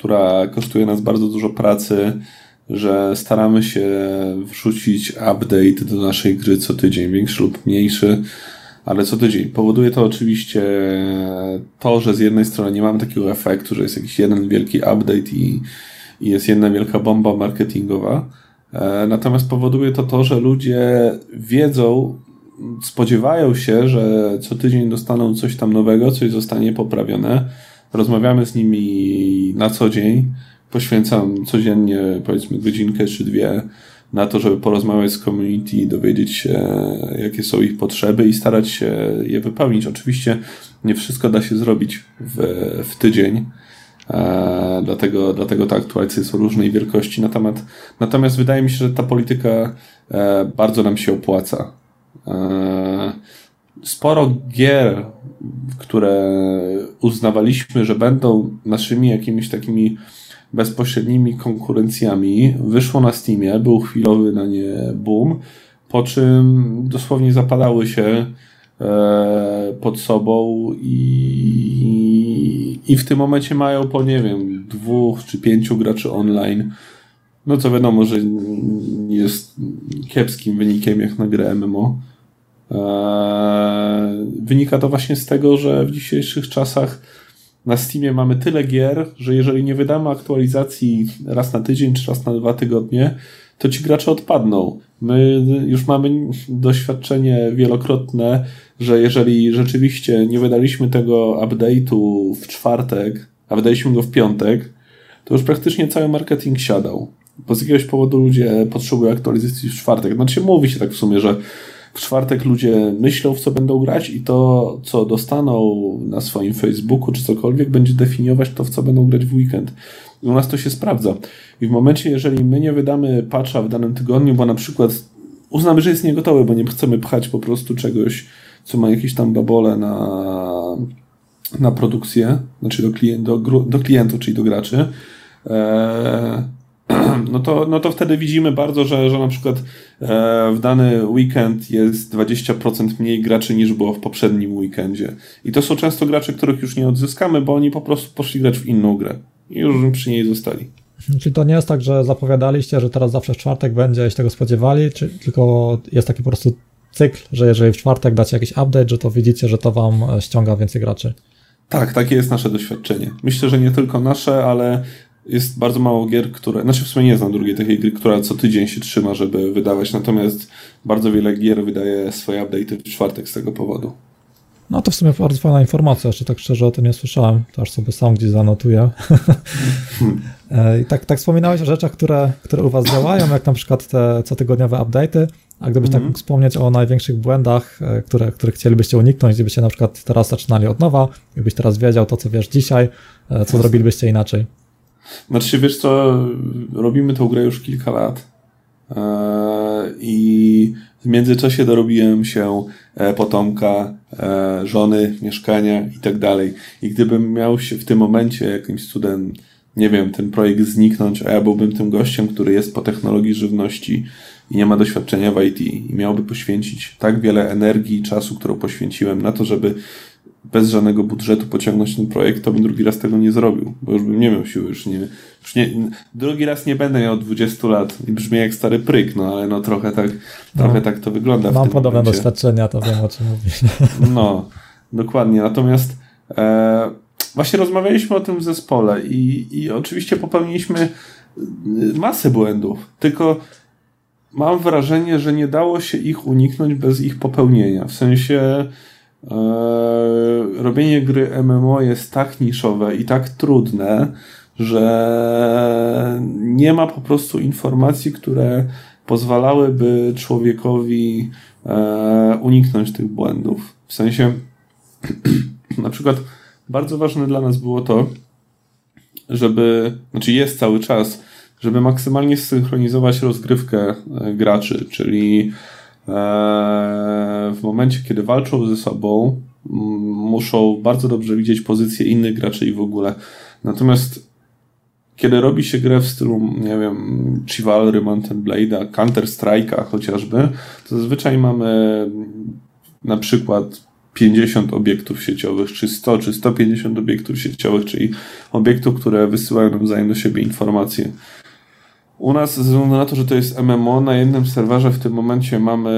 która kosztuje nas bardzo dużo pracy, że staramy się wrzucić update do naszej gry co tydzień, większy lub mniejszy ale co tydzień. Powoduje to oczywiście to, że z jednej strony nie mamy takiego efektu, że jest jakiś jeden wielki update i, i jest jedna wielka bomba marketingowa. E, natomiast powoduje to to, że ludzie wiedzą, spodziewają się, że co tydzień dostaną coś tam nowego, coś zostanie poprawione. Rozmawiamy z nimi na co dzień. Poświęcam codziennie powiedzmy godzinkę czy dwie na to, żeby porozmawiać z community, dowiedzieć się, jakie są ich potrzeby i starać się je wypełnić. Oczywiście nie wszystko da się zrobić w, w tydzień, e, dlatego, dlatego te aktualizacje są różnej wielkości. Natomiast, natomiast wydaje mi się, że ta polityka e, bardzo nam się opłaca. E, sporo gier, które uznawaliśmy, że będą naszymi jakimiś takimi bezpośrednimi konkurencjami. Wyszło na Steamie, był chwilowy na nie boom, po czym dosłownie zapadały się e, pod sobą i, i w tym momencie mają po, nie wiem, dwóch czy pięciu graczy online. No co wiadomo, że jest kiepskim wynikiem jak na grę MMO. E, wynika to właśnie z tego, że w dzisiejszych czasach na Steamie mamy tyle gier, że jeżeli nie wydamy aktualizacji raz na tydzień czy raz na dwa tygodnie, to ci gracze odpadną. My już mamy doświadczenie wielokrotne, że jeżeli rzeczywiście nie wydaliśmy tego update'u w czwartek, a wydaliśmy go w piątek, to już praktycznie cały marketing siadał. Bo z jakiegoś powodu ludzie potrzebują aktualizacji w czwartek. Znaczy mówi się tak w sumie, że w czwartek ludzie myślą, w co będą grać i to, co dostaną na swoim Facebooku czy cokolwiek, będzie definiować to, w co będą grać w weekend. U nas to się sprawdza. I w momencie, jeżeli my nie wydamy patcha w danym tygodniu, bo na przykład uznamy, że jest niegotowy, bo nie chcemy pchać po prostu czegoś, co ma jakieś tam babole na, na produkcję, znaczy do, klient, do, do klientów, czyli do graczy, e, (clears throat) no to, no to wtedy widzimy bardzo, że, że na przykład e, w dany weekend jest 20% mniej graczy niż było w poprzednim weekendzie. I to są często gracze, których już nie odzyskamy, bo oni po prostu poszli grać w inną grę i już przy niej zostali. Czyli to nie jest tak, że zapowiadaliście, że teraz zawsze w czwartek będzie, się tego spodziewali, czy tylko jest taki po prostu cykl, że jeżeli w czwartek dacie jakiś update, że to widzicie, że to wam e, ściąga więcej graczy? Tak, takie jest nasze doświadczenie. Myślę, że nie tylko nasze, ale jest bardzo mało gier, które. Znaczy w sumie nie znam drugiej takiej gry, która co tydzień się trzyma, żeby wydawać, natomiast bardzo wiele gier wydaje swoje update'y w czwartek z tego powodu. No to w sumie bardzo fajna informacja, jeszcze tak szczerze o tym nie słyszałem, to aż sobie sam gdzieś zanotuję. (laughs) E, I tak, tak wspominałeś o rzeczach, które, które u Was działają, jak na przykład te cotygodniowe update'y, a gdybyś mm -hmm. tak mhm. mógł wspomnieć o największych błędach, e, które, które chcielibyście uniknąć, gdybyście na przykład teraz zaczynali od nowa, gdybyś teraz wiedział to, co wiesz dzisiaj, e, co zrobilibyście inaczej? Znaczy, wiesz co, robimy tą grę już kilka lat i w międzyczasie dorobiłem się e, potomka, e, żony, mieszkania i tak dalej. I gdybym miał się w tym momencie jakimś cudem, nie wiem, ten projekt zniknąć, a ja byłbym tym gościem, który jest po technologii żywności i nie ma doświadczenia w IT i miałby poświęcić tak wiele energii i czasu, którą poświęciłem na to, żeby bez żadnego budżetu pociągnąć ten projekt, to bym drugi raz tego nie zrobił, bo już bym nie miał siły, już nie, już nie drugi raz nie będę miał 20 lat i brzmi jak stary pryk, no ale no trochę tak, no, trochę tak to wygląda. Mam podobne momencie. doświadczenia, to wiem o czym mówisz. (laughs) No, dokładnie, natomiast e, właśnie rozmawialiśmy o tym w zespole i, i oczywiście popełniliśmy masę błędów, tylko mam wrażenie, że nie dało się ich uniknąć bez ich popełnienia, w sensie robienie gry MMO jest tak niszowe i tak trudne, że nie ma po prostu informacji, które pozwalałyby człowiekowi e, uniknąć tych błędów. W sensie, (clears throat) na przykład, bardzo ważne dla nas było to, żeby, znaczy jest cały czas, żeby maksymalnie zsynchronizować rozgrywkę e, graczy, czyli E, w momencie, kiedy walczą ze sobą, muszą bardzo dobrze widzieć pozycję innych graczy i w ogóle. Natomiast kiedy robi się grę w stylu, nie wiem, Chivalry, Mountain Blade'a, Counter Strike'a chociażby, to zazwyczaj mamy na przykład 50 obiektów sieciowych, czy 100, czy 150 obiektów sieciowych, czyli obiektów, które wysyłają nawzajem do siebie informacje. U nas, ze względu na to, że to jest MMO, na jednym serwerze w tym momencie mamy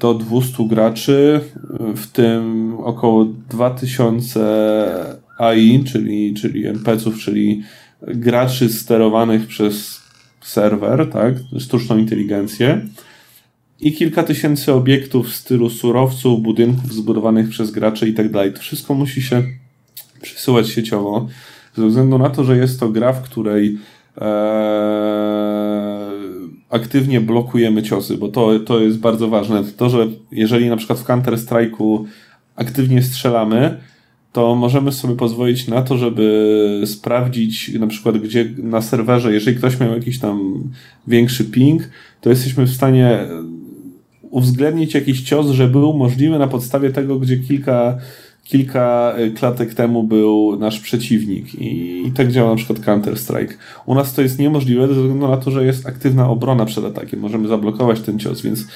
do 200 graczy, w tym około 2000 AI, czyli, czyli NPC-ów, czyli graczy sterowanych przez serwer, tak, sztuczną inteligencję i kilka tysięcy obiektów w stylu surowców, budynków zbudowanych przez graczy i tak dalej. To wszystko musi się przesyłać sieciowo, ze względu na to, że jest to gra, w której aktywnie blokujemy ciosy, bo to, to jest bardzo ważne. To, że jeżeli na przykład w Counter Strike'u aktywnie strzelamy, to możemy sobie pozwolić na to, żeby sprawdzić na przykład gdzie na serwerze, jeżeli ktoś miał jakiś tam większy ping, to jesteśmy w stanie uwzględnić jakiś cios, że był możliwy na podstawie tego, gdzie kilka kilka y, klatek temu był nasz przeciwnik i, tak działa na przykład Counter-Strike. U nas to jest niemożliwe ze względu na to, że jest aktywna obrona przed atakiem. Możemy zablokować ten cios, więc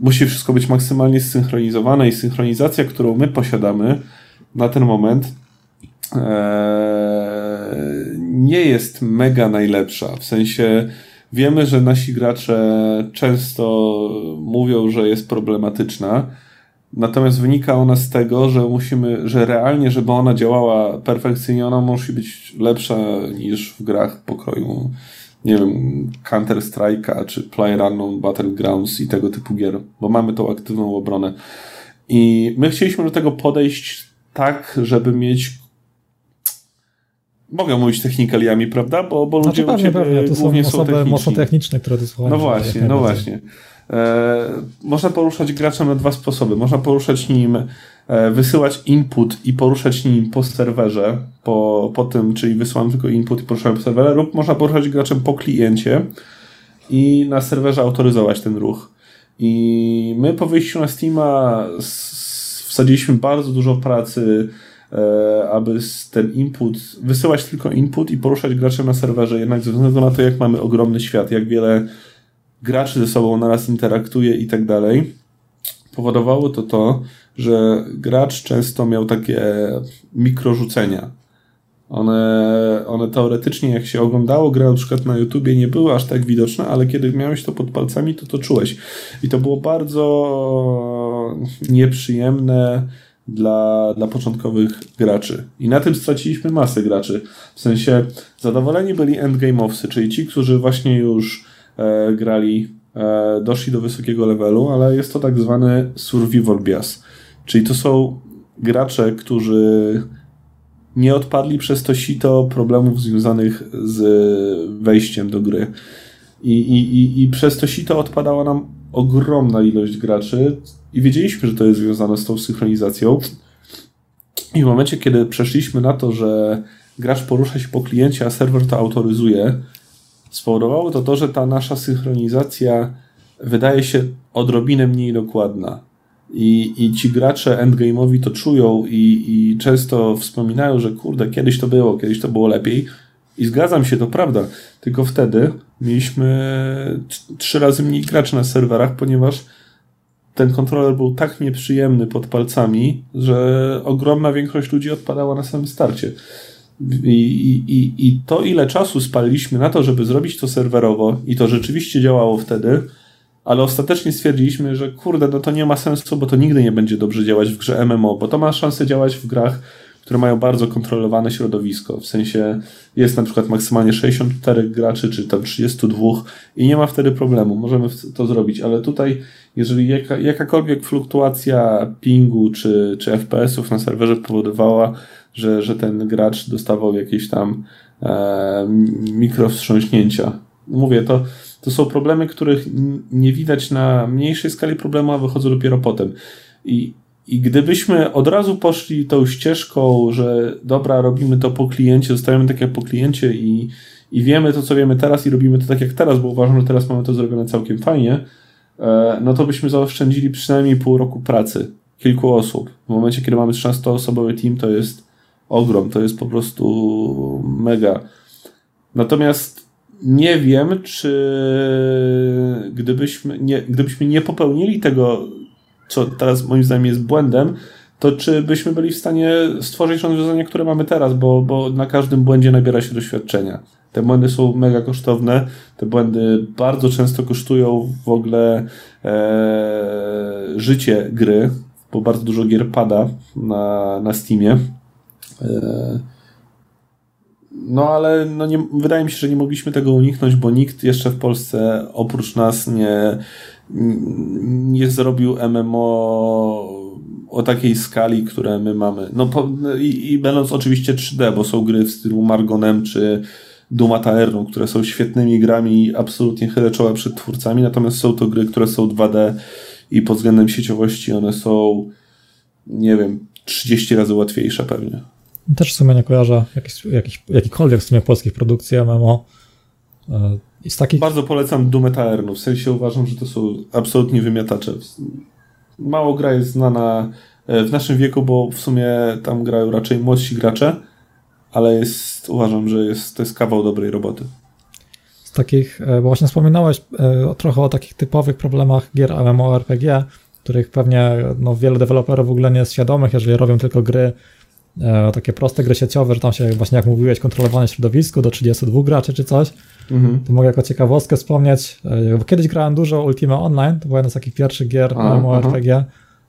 musi wszystko być maksymalnie zsynchronizowane i synchronizacja, którą my posiadamy na ten moment e, nie jest mega najlepsza. W sensie wiemy, że nasi gracze często mówią, że jest problematyczna, Natomiast wynika ona z tego, że musimy, że realnie, żeby ona działała perfekcyjnie, ona musi być lepsza niż w grach pokroju, nie wiem, Counter Strike'a czy PlayerUnknown Battlegrounds i tego typu gier, bo mamy tą aktywną obronę. I my chcieliśmy do tego podejść tak, żeby mieć mogę mówić technikaliami, prawda? Bo, bo ludzie znaczy, pewnie, pewnie. To są osoby są mocno techniczne, które to słuchają. No właśnie, no właśnie. E, można poruszać graczem na dwa sposoby. Można poruszać nim, e, wysyłać input i poruszać nim po serwerze, po, po tym, czyli wysyłam tylko input i poruszam po serwerze, lub można poruszać graczem po kliencie i na serwerze autoryzować ten ruch. I my po wyjściu na Steama wsadziliśmy bardzo dużo pracy, e, aby ten input, wysyłać tylko input i poruszać graczem na serwerze, jednak ze względu na to, jak mamy ogromny świat, jak wiele graczy ze sobą naraz interaktuje i tak dalej, powodowało to to, że gracz często miał takie mikrorzucenia. One, one teoretycznie, jak się oglądało grę na przykład na YouTubie, nie były aż tak widoczne, ale kiedy miałeś to pod palcami, to to czułeś. I to było bardzo nieprzyjemne dla, dla początkowych graczy. I na tym straciliśmy masę graczy. W sensie zadowoleni byli endgame'owcy, czyli ci, którzy właśnie już grali, e, doszli do wysokiego levelu, ale jest to tak zwany survival bias. Czyli to są gracze, którzy nie odpadli przez to sito problemów związanych z wejściem do gry. I, i, i, i przez to sito odpadała nam ogromna ilość graczy i wiedzieliśmy, że to jest związane z tą synchronizacją. I w momencie, kiedy przeszliśmy na to, że gracz porusza się po kliencie, a serwer to autoryzuje, spowodowało to to, że ta nasza synchronizacja wydaje się odrobinę mniej dokładna. I, I ci gracze endgame'owi to czują i, i często wspominają, że kurde, kiedyś to było, kiedyś to było lepiej. I zgadzam się, to prawda. Tylko wtedy mieliśmy trzy razy mniej graczy na serwerach, ponieważ ten kontroler był tak nieprzyjemny pod palcami, że ogromna większość ludzi odpadała na samym starcie. I, i, I to, ile czasu spaliliśmy na to, żeby zrobić to serwerowo, i to rzeczywiście działało wtedy, ale ostatecznie stwierdziliśmy, że kurde, no to nie ma sensu, bo to nigdy nie będzie dobrze działać w grze MMO, bo to ma szansę działać w grach, które mają bardzo kontrolowane środowisko. W sensie jest na przykład maksymalnie 64 graczy, czy tam 32 i nie ma wtedy problemu. Możemy to zrobić, ale tutaj, jeżeli jaka, jakakolwiek fluktuacja pingu czy, czy FPS-ów na serwerze powodowała, że, że ten gracz dostawał jakieś tam e, mikrowstrząśnięcia. Mówię, to to są problemy, których nie widać na mniejszej skali problemu, a wychodzą dopiero potem. I, I gdybyśmy od razu poszli tą ścieżką, że dobra, robimy to po kliencie, zostajemy tak jak po kliencie i, i wiemy to, co wiemy teraz i robimy to tak jak teraz, bo uważam, że teraz mamy to zrobione całkiem fajnie, e, no to byśmy zaoszczędzili przynajmniej pół roku pracy kilku osób. W momencie, kiedy mamy 13-osobowy team, to jest ogrom, to jest po prostu mega. Natomiast nie wiem, czy gdybyśmy nie, gdybyśmy nie popełnili tego, co teraz moim zdaniem jest błędem, to czy byśmy byli w stanie stworzyć rozwiązania, które mamy teraz, bo, bo na każdym błędzie nabiera się doświadczenia. Te błędy są mega kosztowne, te błędy bardzo często kosztują w ogóle e, życie gry, bo bardzo dużo gier pada na, na Steamie. E, no ale no nie, wydaje mi się, że nie mogliśmy tego uniknąć, bo nikt jeszcze w Polsce oprócz nas nie, nie zrobił MMO o takiej skali, które my mamy. No po, i, i będąc oczywiście 3D, bo są gry w stylu Margonem czy Duma Taernu, które są świetnymi grami absolutnie chylę czoła przed twórcami, natomiast są to gry, które są 2D i pod względem sieciowości one są nie wiem, 30 razy łatwiejsze pewnie. Też w sumie nie kojarzę jakiś, jakiś, jakikolwiek w sumie polskich produkcji MMO. E, z takich... Bardzo polecam Doom Eternu, w sensie uważam, że to są absolutnie wymiatacze. Mało gra jest znana e, w naszym wieku, bo w sumie tam grają raczej młodsi gracze, ale jest, uważam, że jest, to jest kawał dobrej roboty. Z takich, e, bo właśnie wspominałeś trochę o takich typowych problemach gier MMORPG, których pewnie no, wiele deweloperów w ogóle nie jest świadomych, jeżeli robią tylko gry takie proste gry sieciowe, że tam się właśnie jak mówiłeś, kontrolowane środowisko do 32 graczy czy coś, mhm. to mogę jako ciekawostkę wspomnieć, e, bo kiedyś grałem dużo Ultima Online, to była jedna z takich pierwszych gier MMORPG,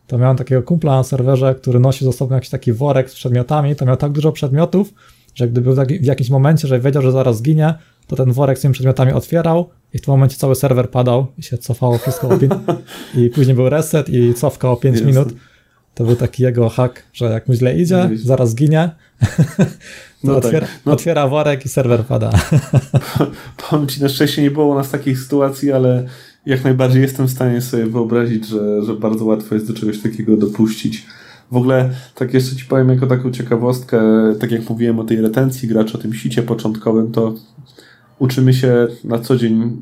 to miałem takiego kumpla na serwerze, który nosił ze sobą jakiś taki worek z przedmiotami, to miał tak dużo przedmiotów, że gdyby w jakimś momencie, że wiedział, że zaraz zginie, to ten worek z tymi przedmiotami otwierał i w tym momencie cały serwer padał i się cofało wszystko (laughs) i później był reset i cofka o 5 minut. To był taki jego hak, że jak mu źle idzie, zaraz ginie. No (laughs) otwiera, tak. no, otwiera worek i serwer pada. (laughs) Powiem ci, na szczęście nie było u nas takich sytuacji, ale jak najbardziej jestem w stanie sobie wyobrazić, że, że bardzo łatwo jest do czegoś takiego dopuścić. W ogóle, tak jeszcze ci powiem jako taką ciekawostkę, tak jak mówiłem o tej retencji graczy, o tym sicie początkowym, to uczymy się na co dzień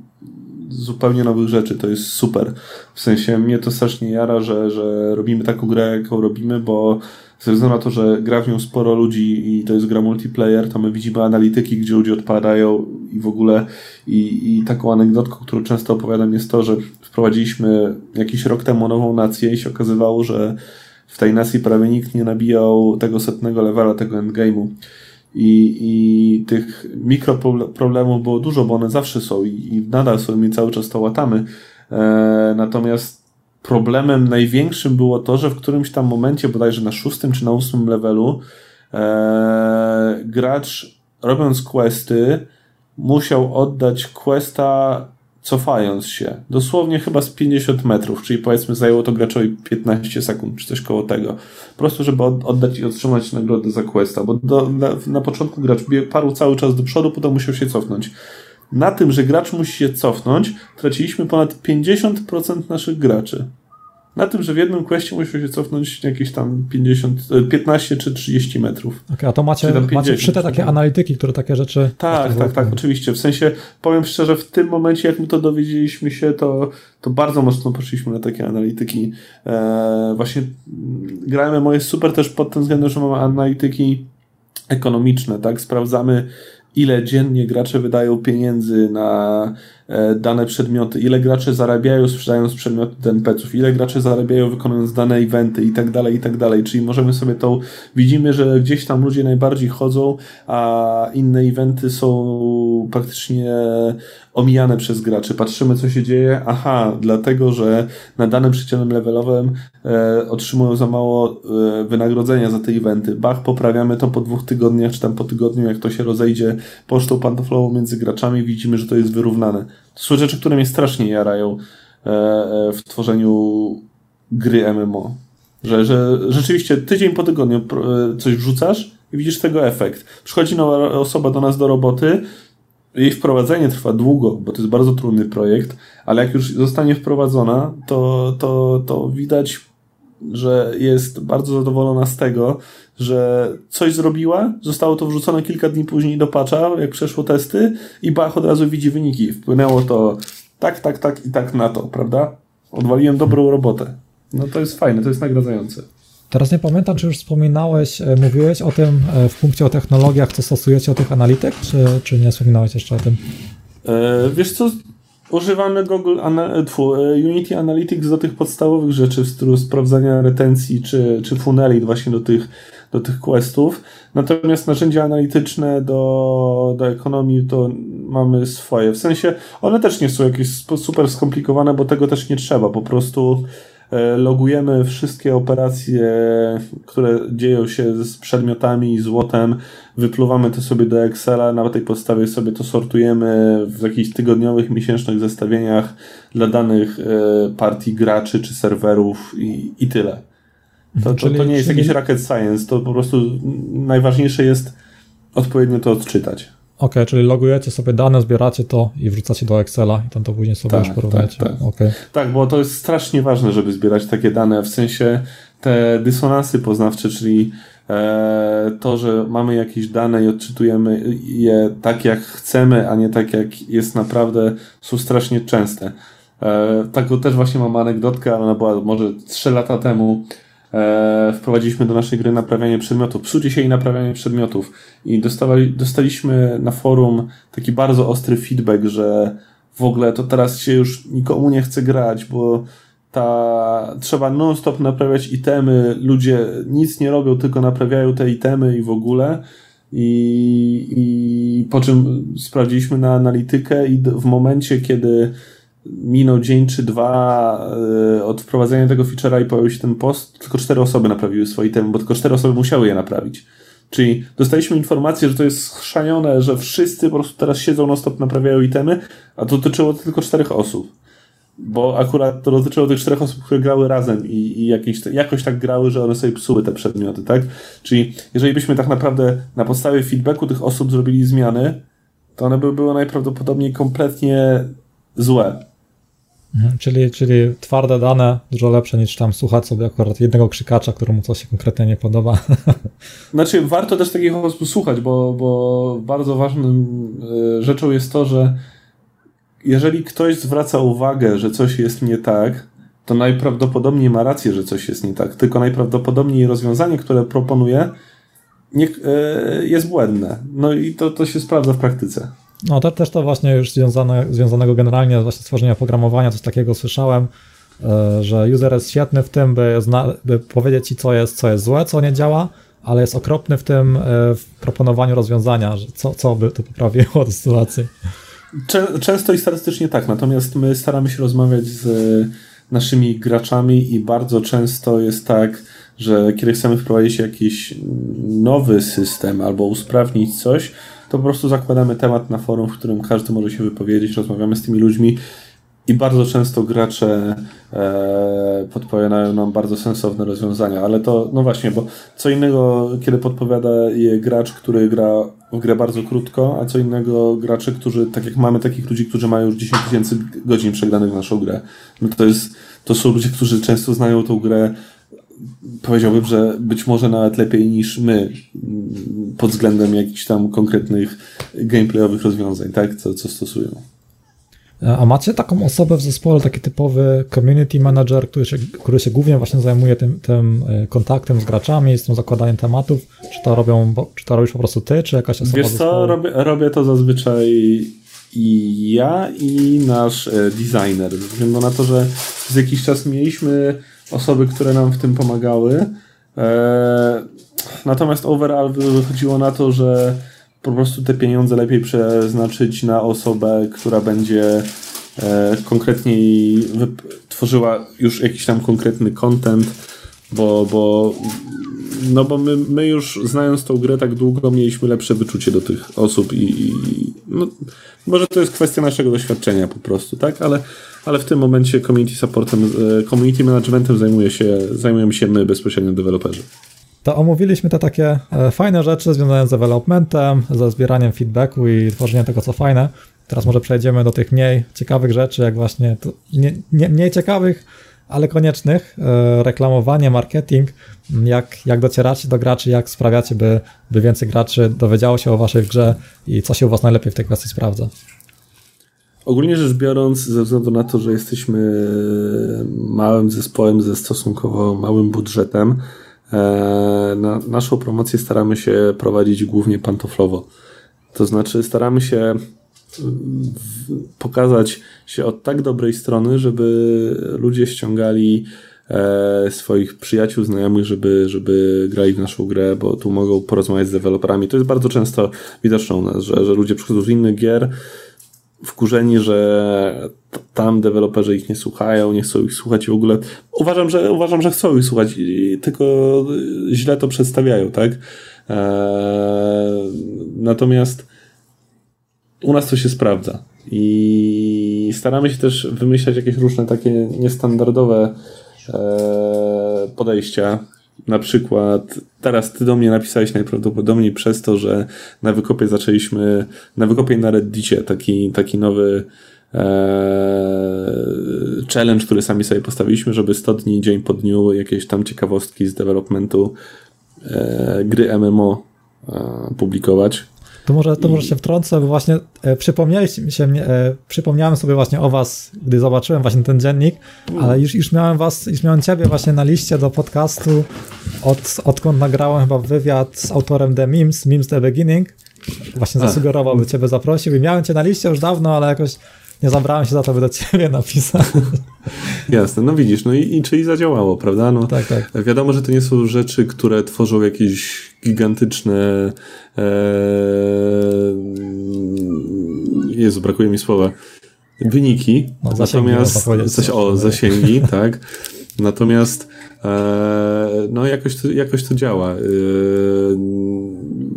zupełnie nowych rzeczy, to jest super. W sensie mnie to strasznie jara, że, że robimy taką grę, jaką robimy, bo ze względu na to, że gra w nią sporo ludzi i to jest gra multiplayer, to my widzimy analityki, gdzie ludzie odpadają i w ogóle i, i taką anegdotką, którą często opowiadam jest to, że wprowadziliśmy jakiś rok temu nową nację i się okazywało, że w tej nacji prawie nikt nie nabijał tego setnego levela, tego endgame'u. I, I tych mikroproblemów było dużo, bo one zawsze są i, i nadal są i cały czas to łatamy. E, natomiast problemem największym było to, że w którymś tam momencie, bodajże na szóstym czy na ósmym levelu, e, gracz robiąc questy musiał oddać questa cofając się. Dosłownie chyba z 50 metrów, czyli powiedzmy zajęło to graczowi 15 sekund, czy coś koło tego. Po prostu, żeby oddać i otrzymać nagrodę za questa, bo do, na, na początku gracz parł cały czas do przodu, potem musiał się cofnąć. Na tym, że gracz musi się cofnąć, traciliśmy ponad 50% naszych graczy. Na tym, że w jednym questie musiał się cofnąć jakieś tam 50, 15 e, czy 30 metrów. Okay, a to macie, 50, macie wszyte takie analityki, które takie rzeczy... Tak, tak, tak, oczywiście. W sensie, powiem szczerze, w tym momencie, jak my to dowiedzieliśmy się, to, to bardzo mocno poszliśmy na takie analityki. Eee, właśnie gramy moje super też pod tym względem, że mamy analityki ekonomiczne, tak? Sprawdzamy, ile dziennie gracze wydają pieniędzy na dane przedmioty, ile gracze zarabiają sprzedając przedmioty do NPC-ów, ile gracze zarabiają wykonując dane eventy i tak dalej, i tak dalej. Czyli możemy sobie to, widzimy, że gdzieś tam ludzie najbardziej chodzą, a inne eventy są praktycznie omijane przez graczy. Patrzymy, co się dzieje. Aha, dlatego, że na danym przeciętnym levelowym e, otrzymują za mało e, wynagrodzenia za te eventy. Bach, poprawiamy to po dwóch tygodniach, czy tam po tygodniu, jak to się rozejdzie pocztą pantoflową między graczami, widzimy, że to jest wyrównane. To są rzeczy, które mnie strasznie jarają e, e, w tworzeniu gry MMO. Że, że rzeczywiście tydzień po tygodniu e, coś wrzucasz i widzisz tego efekt. Przychodzi nowa osoba do nas do roboty, jej wprowadzenie trwa długo, bo to jest bardzo trudny projekt, ale jak już zostanie wprowadzona, to, to, to widać, że jest bardzo zadowolona z tego, że coś zrobiła, zostało to wrzucone kilka dni później do patcha, jak przeszło testy i Bach od razu widzi wyniki. Wpłynęło to tak, tak, tak i tak na to, prawda? Odwaliłem dobrą robotę. No to jest fajne, to jest nagradzające. Teraz nie pamiętam, czy już wspominałeś, e, mówiłeś o tym e, w punkcie o technologiach, co stosujecie o tych analityk, czy, czy nie wspominałeś jeszcze o tym? E, wiesz co, używamy Google tfu, Unity Analytics do tych podstawowych rzeczy, w stylu sprawdzania retencji, czy, czy funeli właśnie do tych, do tych questów. Natomiast narzędzia analityczne do, do ekonomii to mamy swoje. W sensie one też nie są jakieś super skomplikowane, bo tego też nie trzeba. Po prostu E, logujemy wszystkie operacje, które dzieją się z przedmiotami i złotem, wypluwamy to sobie do Excela, na tej podstawie sobie to sortujemy w jakichś tygodniowych, miesięcznych zestawieniach dla danych e, partii graczy czy serwerów i, i tyle. To, to, to nie jest jakiś rocket science, to po prostu najważniejsze jest odpowiednio to odczytać. Ok, czyli logujecie sobie dane, zbieracie to i wrzucacie do Excela i tam to później sobie tak, już porównujecie. Tak, tak. Okay. tak, bo to jest strasznie ważne, żeby zbierać takie dane, w sensie te dysonansy poznawcze, czyli e, to, że mamy jakieś dane i odczytujemy je tak, jak chcemy, a nie tak, jak jest naprawdę, są strasznie częste. E, taką też właśnie mam anegdotkę, ale ona była może 3 lata temu, e, wprowadziliśmy do naszej gry naprawianie przedmiotów, psucie się i naprawianie przedmiotów. I dostawali, dostaliśmy na forum taki bardzo ostry feedback, że w ogóle to teraz się już nikomu nie chce grać, bo ta, trzeba non-stop naprawiać itemy, ludzie nic nie robią, tylko naprawiają te itemy i w ogóle. I, i po czym sprawdziliśmy na analitykę i w momencie, kiedy minął dzień czy dwa e, od wprowadzenia tego feature'a i pojawił się ten post, tylko cztery osoby naprawiły swoje itemy, bo tylko cztery osoby musiały je naprawić. Czyli dostaliśmy informację, że to jest schrzanione, że wszyscy po prostu teraz siedzą non stop naprawiają itemy, a to dotyczyło tylko czterech osób. bo akurat to dotyczyło tych czterech osób, które grały razem i, i jakieś, jakoś tak grały, że one sobie psuły te przedmioty, tak? Czyli jeżeli byśmy tak naprawdę na podstawie feedbacku tych osób zrobili zmiany, to one by były najprawdopodobniej kompletnie złe. Mhm, czyli, czyli twarde dane dużo lepsze niż tam słuchać sobie akurat jednego krzykacza, któremu coś się konkretnie nie podoba. (laughs) Znaczy, warto też takich osób słuchać, bo, bo bardzo ważną e, rzeczą jest to, że jeżeli ktoś zwraca uwagę, że coś jest nie tak, to najprawdopodobniej ma rację, że coś jest nie tak. Tylko najprawdopodobniej rozwiązanie, które proponuje, nie, e, jest błędne. No i to, to się sprawdza w praktyce. No to też to właśnie już związane, związanego generalnie właśnie stworzenia programowania, coś takiego słyszałem, e, że user jest świetny w tym, by, zna, by powiedzieć ci, co jest, co jest złe, co nie działa, ale jest okropny w tym, e, w proponowaniu rozwiązania, co, co by to poprawiło tę sytuację. Często i statystycznie tak, natomiast my staramy się rozmawiać z naszymi graczami i bardzo często jest tak, że kiedy chcemy wprowadzić jakiś nowy system albo usprawnić coś, to po prostu zakładamy temat na forum, w którym każdy może się wypowiedzieć, rozmawiamy z tymi ludźmi i bardzo często gracze e, podpowiadają nam bardzo sensowne rozwiązania, ale to, no właśnie, bo co innego, kiedy podpowiada je gracz, który gra w grę bardzo krótko, a co innego gracze, którzy, tak jak mamy takich ludzi, którzy mają już 10 tysięcy godzin przegranych w naszą grę. No to jest, to są ludzie, którzy często znają tą grę powiedziałbym, że być może nawet lepiej niż my pod względem jakichś tam konkretnych gameplayowych rozwiązań, tak, co, co stosują. A macie taką osobę w zespole, taki typowy community manager, który się, który się głównie właśnie zajmuje tym, tym e, kontaktem z graczami, z tym zakładaniem tematów? Czy to, robią, czy to robisz po prostu ty, czy jakaś osoba Wiesz co, robię, robię to zazwyczaj i ja, i nasz e, designer. Ze względu na to, że z jakiś czas mieliśmy osoby, które nam w tym pomagały. E, natomiast overall wychodziło na to, że po prostu te pieniądze lepiej przeznaczyć na osobę, która będzie e, konkretniej tworzyła już jakiś tam konkretny content, bo, bo, no bo my, my już znając tą grę tak długo mieliśmy lepsze wyczucie do tych osób i, i no, może to jest kwestia naszego doświadczenia po prostu, tak? Ale, ale w tym momencie community supportem, e, community managementem zajmuje się, zajmujemy się my bezpośrednio deweloperzy to omówiliśmy te takie e, fajne rzeczy związane z developmentem, ze zbieraniem feedbacku i tworzeniem tego, co fajne. Teraz może przejdziemy do tych mniej ciekawych rzeczy, jak właśnie nie, nie, mniej ciekawych, ale koniecznych. E, reklamowanie, marketing, jak, jak docieracie do graczy, jak sprawiacie, by, by więcej graczy dowiedziało się o waszej grze i co się u was najlepiej w tej kwestii sprawdza. Ogólnie rzecz biorąc, ze względu na to, że jesteśmy małym zespołem ze stosunkowo małym budżetem, E, na naszą promocję staramy się prowadzić głównie pantoflowo. To znaczy staramy się pokazać się od tak dobrej strony, żeby ludzie ściągali e, swoich przyjaciół, znajomych, żeby, żeby grali w naszą grę, bo tu mogą porozmawiać z deweloperami. To jest bardzo często widoczne u nas, że, że ludzie przychodzą z innych gier, wkurzeni, że tam deweloperzy ich nie słuchają, nie chcą ich słuchać i w ogóle. Uważam, że uważam, że chcą ich słuchać, tylko źle to przedstawiają, tak? Eee, natomiast u nas to się sprawdza. I staramy się też wymyślać jakieś różne takie niestandardowe eee, podejścia na przykład teraz ty do mnie napisałeś najprawdopodobniej przez to, że na wykopie zaczęliśmy, na wykopie na Reddicie taki, taki nowy e, challenge, który sami sobie postawiliśmy, żeby 100 dni, dzień po dniu jakieś tam ciekawostki z developmentu e, gry MMO e, publikować. To może, to może się wtrącę, bo właśnie e, przypomnieliście się mnie, e, przypomniałem sobie właśnie o was, gdy zobaczyłem właśnie ten dziennik, ale już, już miałem was, już miałem ciebie właśnie na liście do podcastu, od, odkąd nagrałem chyba wywiad z autorem The Memes, Memes The Beginning, właśnie zasugerował, by ciebie zaprosił i miałem cię na liście już dawno, ale jakoś nie zabrałem się za to, by do ciebie napisać. Jasne, no widzisz, no i, i czyli zadziałało, prawda? No, tak, tak. Wiadomo, że to nie są rzeczy, które tworzą jakieś gigantyczne e, Jezu, brakuje mi słowa wyniki, no, natomiast coś, o, zasięgi, (laughs) tak. Natomiast e, no jakoś to, jakoś to działa. E,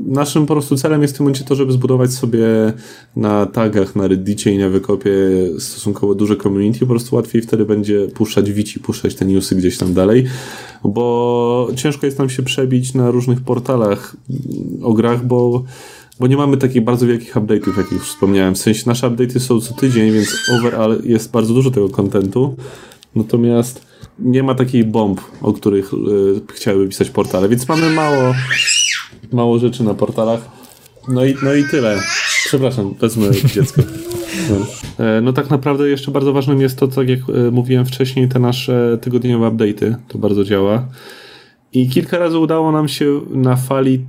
naszym po prostu celem jest w tym momencie to, żeby zbudować sobie na tagach, na Reddicie i na Wykopie stosunkowo duże community, po prostu łatwiej wtedy będzie puszczać wici, puszczać te newsy gdzieś tam dalej, bo ciężko jest nam się przebić na różnych portalach o grach, bo bo nie mamy takich bardzo wielkich update'ów, jak już wspomniałem. W sensie nasze update'y są co tydzień, więc overall jest bardzo dużo tego kontentu. Natomiast nie ma takiej bomb, o których y, chciałyby pisać portale, więc mamy mało, mało rzeczy na portalach. No i, no i tyle. Przepraszam, wezmę dziecko. No. E, no tak naprawdę jeszcze bardzo ważnym jest to, tak jak e, mówiłem wcześniej, te nasze tygodniowe update'y. To bardzo działa. I kilka razy udało nam się na fali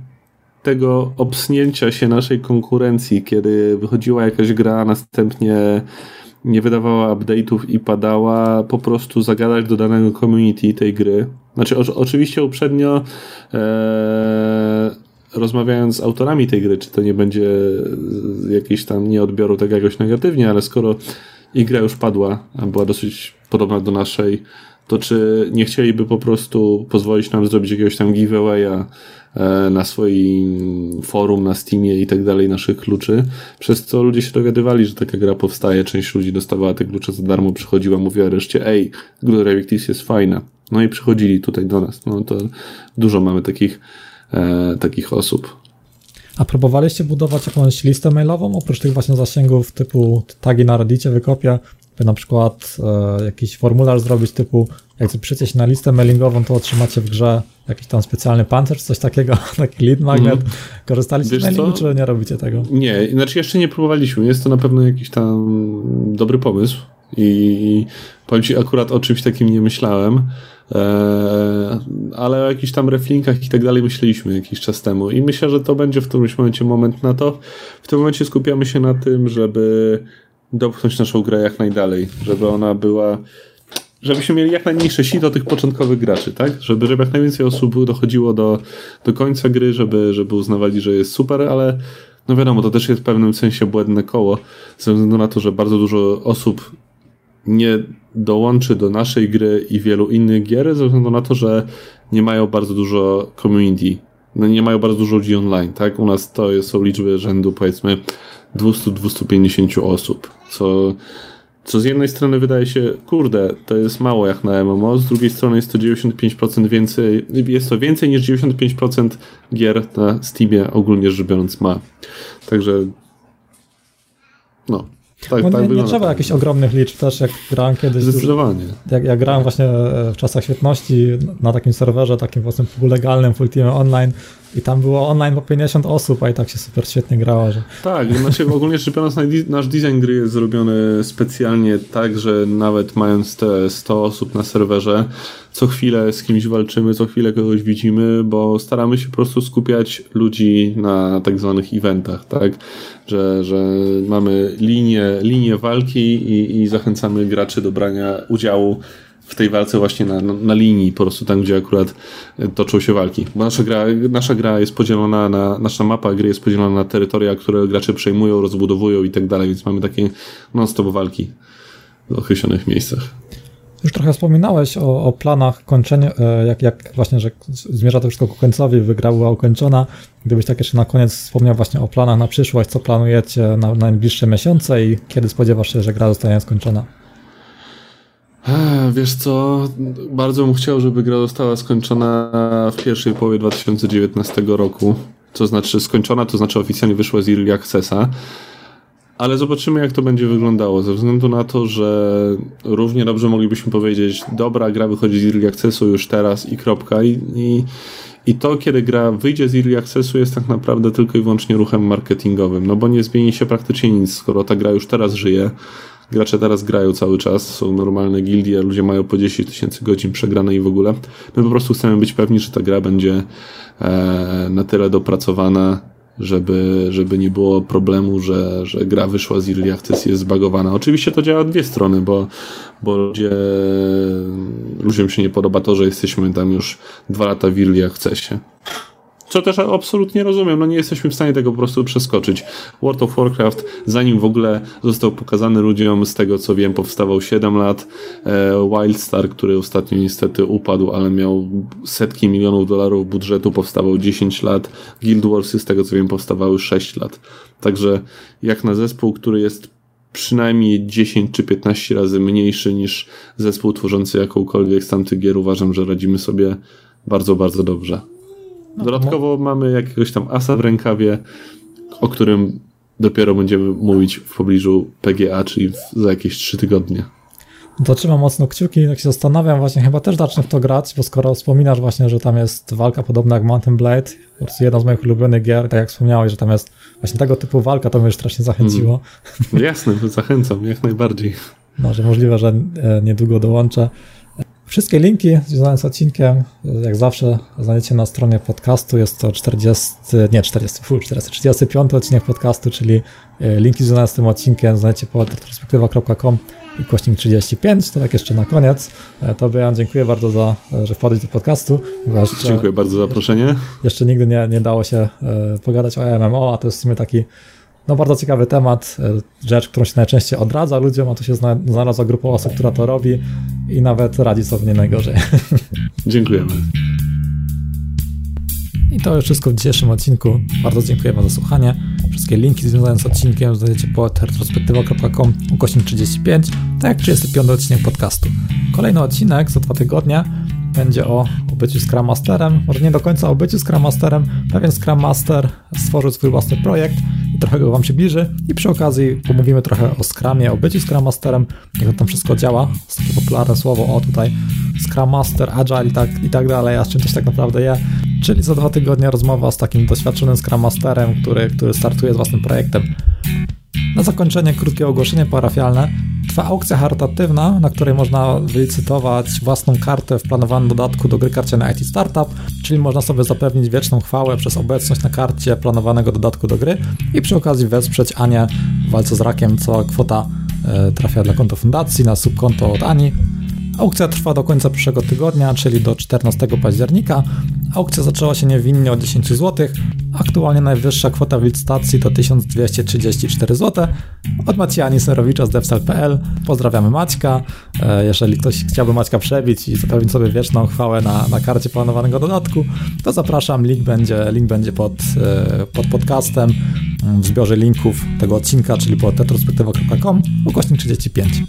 tego obsnięcia się naszej konkurencji, kiedy wychodziła jakaś gra, a następnie nie wydawała update'ów i padała, po prostu zagadać do danego community tej gry. Znaczy, o, oczywiście uprzednio e, rozmawiając z autorami tej gry, czy to nie będzie jakieś tam nie odbioru tego jakoś negatywnie, ale skoro i gra już padła, a była dosyć podobna do naszej, to czy nie chcieliby po prostu pozwolić nam zrobić jakiegoś tam giveawaya E, na swoim forum, na Steamie i tak dalej naszych kluczy, przez co ludzie się dowiadywali, że taka gra powstaje, część ludzi dostawała te klucze za darmo, przychodziła, mówiła reszcie, ej, Good Revictis jest fajna. No i przychodzili tutaj do nas. No to dużo mamy takich, takich osób. A próbowaliście budować jakąś listę mailową, oprócz tych właśnie zasięgów typu tagi na Reddicie, wykopia, by na przykład e, jakiś formularz zrobić typu jak przyjdziecie na listę mailingową, to otrzymacie w grze jakiś tam specjalny pancerz, coś takiego, (laughs) taki lead magnet. Mm. Korzystaliście z mailingu, czy nie robicie tego? Nie, znaczy jeszcze nie próbowaliśmy. Jest to na pewno jakiś tam dobry pomysł i powiem Ci, akurat o czymś takim nie myślałem, e, ale o jakichś tam reflinkach i tak dalej myśleliśmy jakiś czas temu i myślę, że to będzie w którymś momencie moment na to. W tym momencie skupiamy się na tym, żeby dopchnąć naszą grę jak najdalej, żeby ona była żebyśmy mieli jak najmniejsze sito tych początkowych graczy, tak? Żeby, żeby jak najwięcej osób dochodziło do, do końca gry, żeby, żeby uznawali, że jest super, ale no wiadomo, to też jest w pewnym sensie błędne koło, ze względu na to, że bardzo dużo osób nie dołączy do naszej gry i wielu innych gier, ze względu na to, że nie mają bardzo dużo community, no nie mają bardzo dużo ludzi online, tak? U nas to są liczby rzędu powiedzmy 200-250 osób, co co z jednej strony wydaje się, kurde, to jest mało jak na MMO, z drugiej strony jest to 95% więcej, jest to więcej niż 95% gier na Steamie ogólnie rzecz biorąc ma. Także no, tak, no, tak nie, nie trzeba jakichś ogromnych liczb też, jak grałem kiedyś. Zdecydowanie. Jak, jak grałem właśnie w czasach świetności na takim serwerze, takim własnym legalnym, full team online, i tam było online po 50 osób, a i tak się super świetnie grało. Że... Tak, znaczy ogólnie rzecz biorąc, nasz design gry jest zrobiony specjalnie tak, że nawet mając te 100 osób na serwerze, co chwilę z kimś walczymy, co chwilę kogoś widzimy, bo staramy się po prostu skupiać ludzi na tak zwanych eventach, tak? Że, że mamy linię, linię walki i, i zachęcamy graczy do brania udziału w tej walce właśnie na, na, linii, po prostu tam, gdzie akurat e, toczą się walki. Bo nasza gra, nasza gra jest podzielona na, nasza mapa gry jest podzielona na terytoria, które gracze przejmują, rozbudowują i tak dalej, więc mamy takie non-stop walki w określonych miejscach. Już trochę wspominałeś o, o planach kończenia, e, jak, jak właśnie, że zmierza to wszystko ku końcowi, wygra była ukończona. Gdybyś tak jeszcze na koniec wspomniał właśnie o planach na przyszłość, co planujecie na, na najbliższe miesiące i kiedy spodziewasz się, że gra zostanie skończona? Wiesz co, bardzo bym chciał, żeby gra została skończona w pierwszej połowie 2019 roku. To znaczy skończona, to znaczy oficjalnie wyszła z Early Accessa. Ale zobaczymy, jak to będzie wyglądało, ze względu na to, że równie dobrze moglibyśmy powiedzieć, dobra, gra wychodzi z Early Accessu już teraz i kropka. I, i, i to, kiedy gra wyjdzie z Early Accessu jest tak naprawdę tylko i wyłącznie ruchem marketingowym, no bo nie zmieni się praktycznie nic, skoro ta gra już teraz żyje gracze teraz grają cały czas, są normalne gildie, ludzie mają po 10 tysięcy godzin przegrane i w ogóle. My po prostu chcemy być pewni, że ta gra będzie e, na tyle dopracowana, żeby, żeby nie było problemu, że, że gra wyszła z Early Access i jest zbagowana. Oczywiście to działa dwie strony, bo, bo ludzie, ludziom się nie podoba to, że jesteśmy tam już dwa lata w Early Accessie Co też absolutnie rozumiem, no nie jesteśmy w stanie tego po prostu przeskoczyć. World of Warcraft, zanim w ogóle został pokazany ludziom, z tego co wiem, powstawał 7 lat. E, Wildstar, który ostatnio niestety upadł, ale miał setki milionów dolarów budżetu, powstawał 10 lat. Guild Warsy, z tego co wiem, powstawały 6 lat. Także jak na zespół, który jest przynajmniej 10 czy 15 razy mniejszy niż zespół tworzący jakąkolwiek z tamtych gier, uważam, że radzimy sobie bardzo, bardzo dobrze. No Dodatkowo mamy jakiegoś tam asa w rękawie, o którym dopiero będziemy mówić w pobliżu PGA, czyli za jakieś 3 tygodnie. To trzymam mocno kciuki, tak się zastanawiam, właśnie chyba też zacznę w to grać, bo skoro wspominasz właśnie, że tam jest walka podobna jak Mountain Blade, po prostu jedna z moich ulubionych gier, tak jak wspomniałeś, że tam jest właśnie tego typu walka, to mnie już strasznie zachęciło. Mm. Jasne, zachęcam, jak najbardziej. No, że możliwe, że e, niedługo dołączę. Wszystkie linki związane z odcinkiem, jak zawsze, znajdziecie na stronie podcastu. Jest to 40, nie 40, fu, 40, 35 odcinek podcastu, czyli e, linki związane z tym odcinkiem znajdziecie po retrospektywa.com i kośnik 35. To tak jeszcze na koniec. E, to Brian, dziękuję bardzo za, e, że wpadłeś do podcastu. dziękuję bardzo za zaproszenie. Jeszcze nigdy nie, nie dało się pogadać o MMO, a to jest w sumie taki no bardzo ciekawy temat, e, rzecz, którą się najczęściej odradza ludziom, a tu się znalazła grupa osób, która to robi i nawet radzi sobie nie najgorzej. (laughs) Dziękujemy. I to już wszystko w dzisiejszym odcinku. Bardzo dziękujemy za słuchanie. Wszystkie linki związane z odcinkiem znajdziecie pod retrospektywa.com ukośnik 35, tak jak 35 odcinek podcastu. Kolejny odcinek za dwa tygodnie będzie o, byciu Scrum Masterem, może nie do końca o byciu Scrum Masterem, pewien Scrum Master stworzył swój własny projekt i trochę go Wam przybliży i przy okazji pomówimy trochę o Scrumie, o byciu Scrum Masterem, jak to tam wszystko działa, jest takie popularne słowo, o tutaj Scrum Master, Agile i tak, i tak dalej, a z czym się tak naprawdę je, czyli za dwa tygodnie rozmowa z takim doświadczonym Scrum Masterem, który, który startuje z własnym projektem. Na zakończenie krótkie ogłoszenie parafialne. Trwa aukcja charytatywna, na której można wylicytować własną kartę w planowanym dodatku do gry karcianej IT Startup, czyli można sobie zapewnić wieczną chwałę przez obecność na karcie planowanego dodatku do gry i przy okazji wesprzeć Anię w walce z rakiem. Cała kwota e, trafia dla konta fundacji na subkonto od Ani. Aukcja trwa do końca przyszłego tygodnia, czyli do 14 października. Aukcja zaczęła się niewinnie od 10 zł. Aktualnie najwyższa kwota w licytacji to 1234 zł. Od Maciej Serowicza z devsel.pl. Pozdrawiamy Maćka. E, jeżeli ktoś chciałby Maćka przebić i zapewnić sobie wieczną chwałę na, na karcie planowanego dodatku, to zapraszam. Link będzie, link będzie pod, e, pod podcastem w zbiorze linków tego odcinka, czyli pod retrospektywa.com ukośnik 35.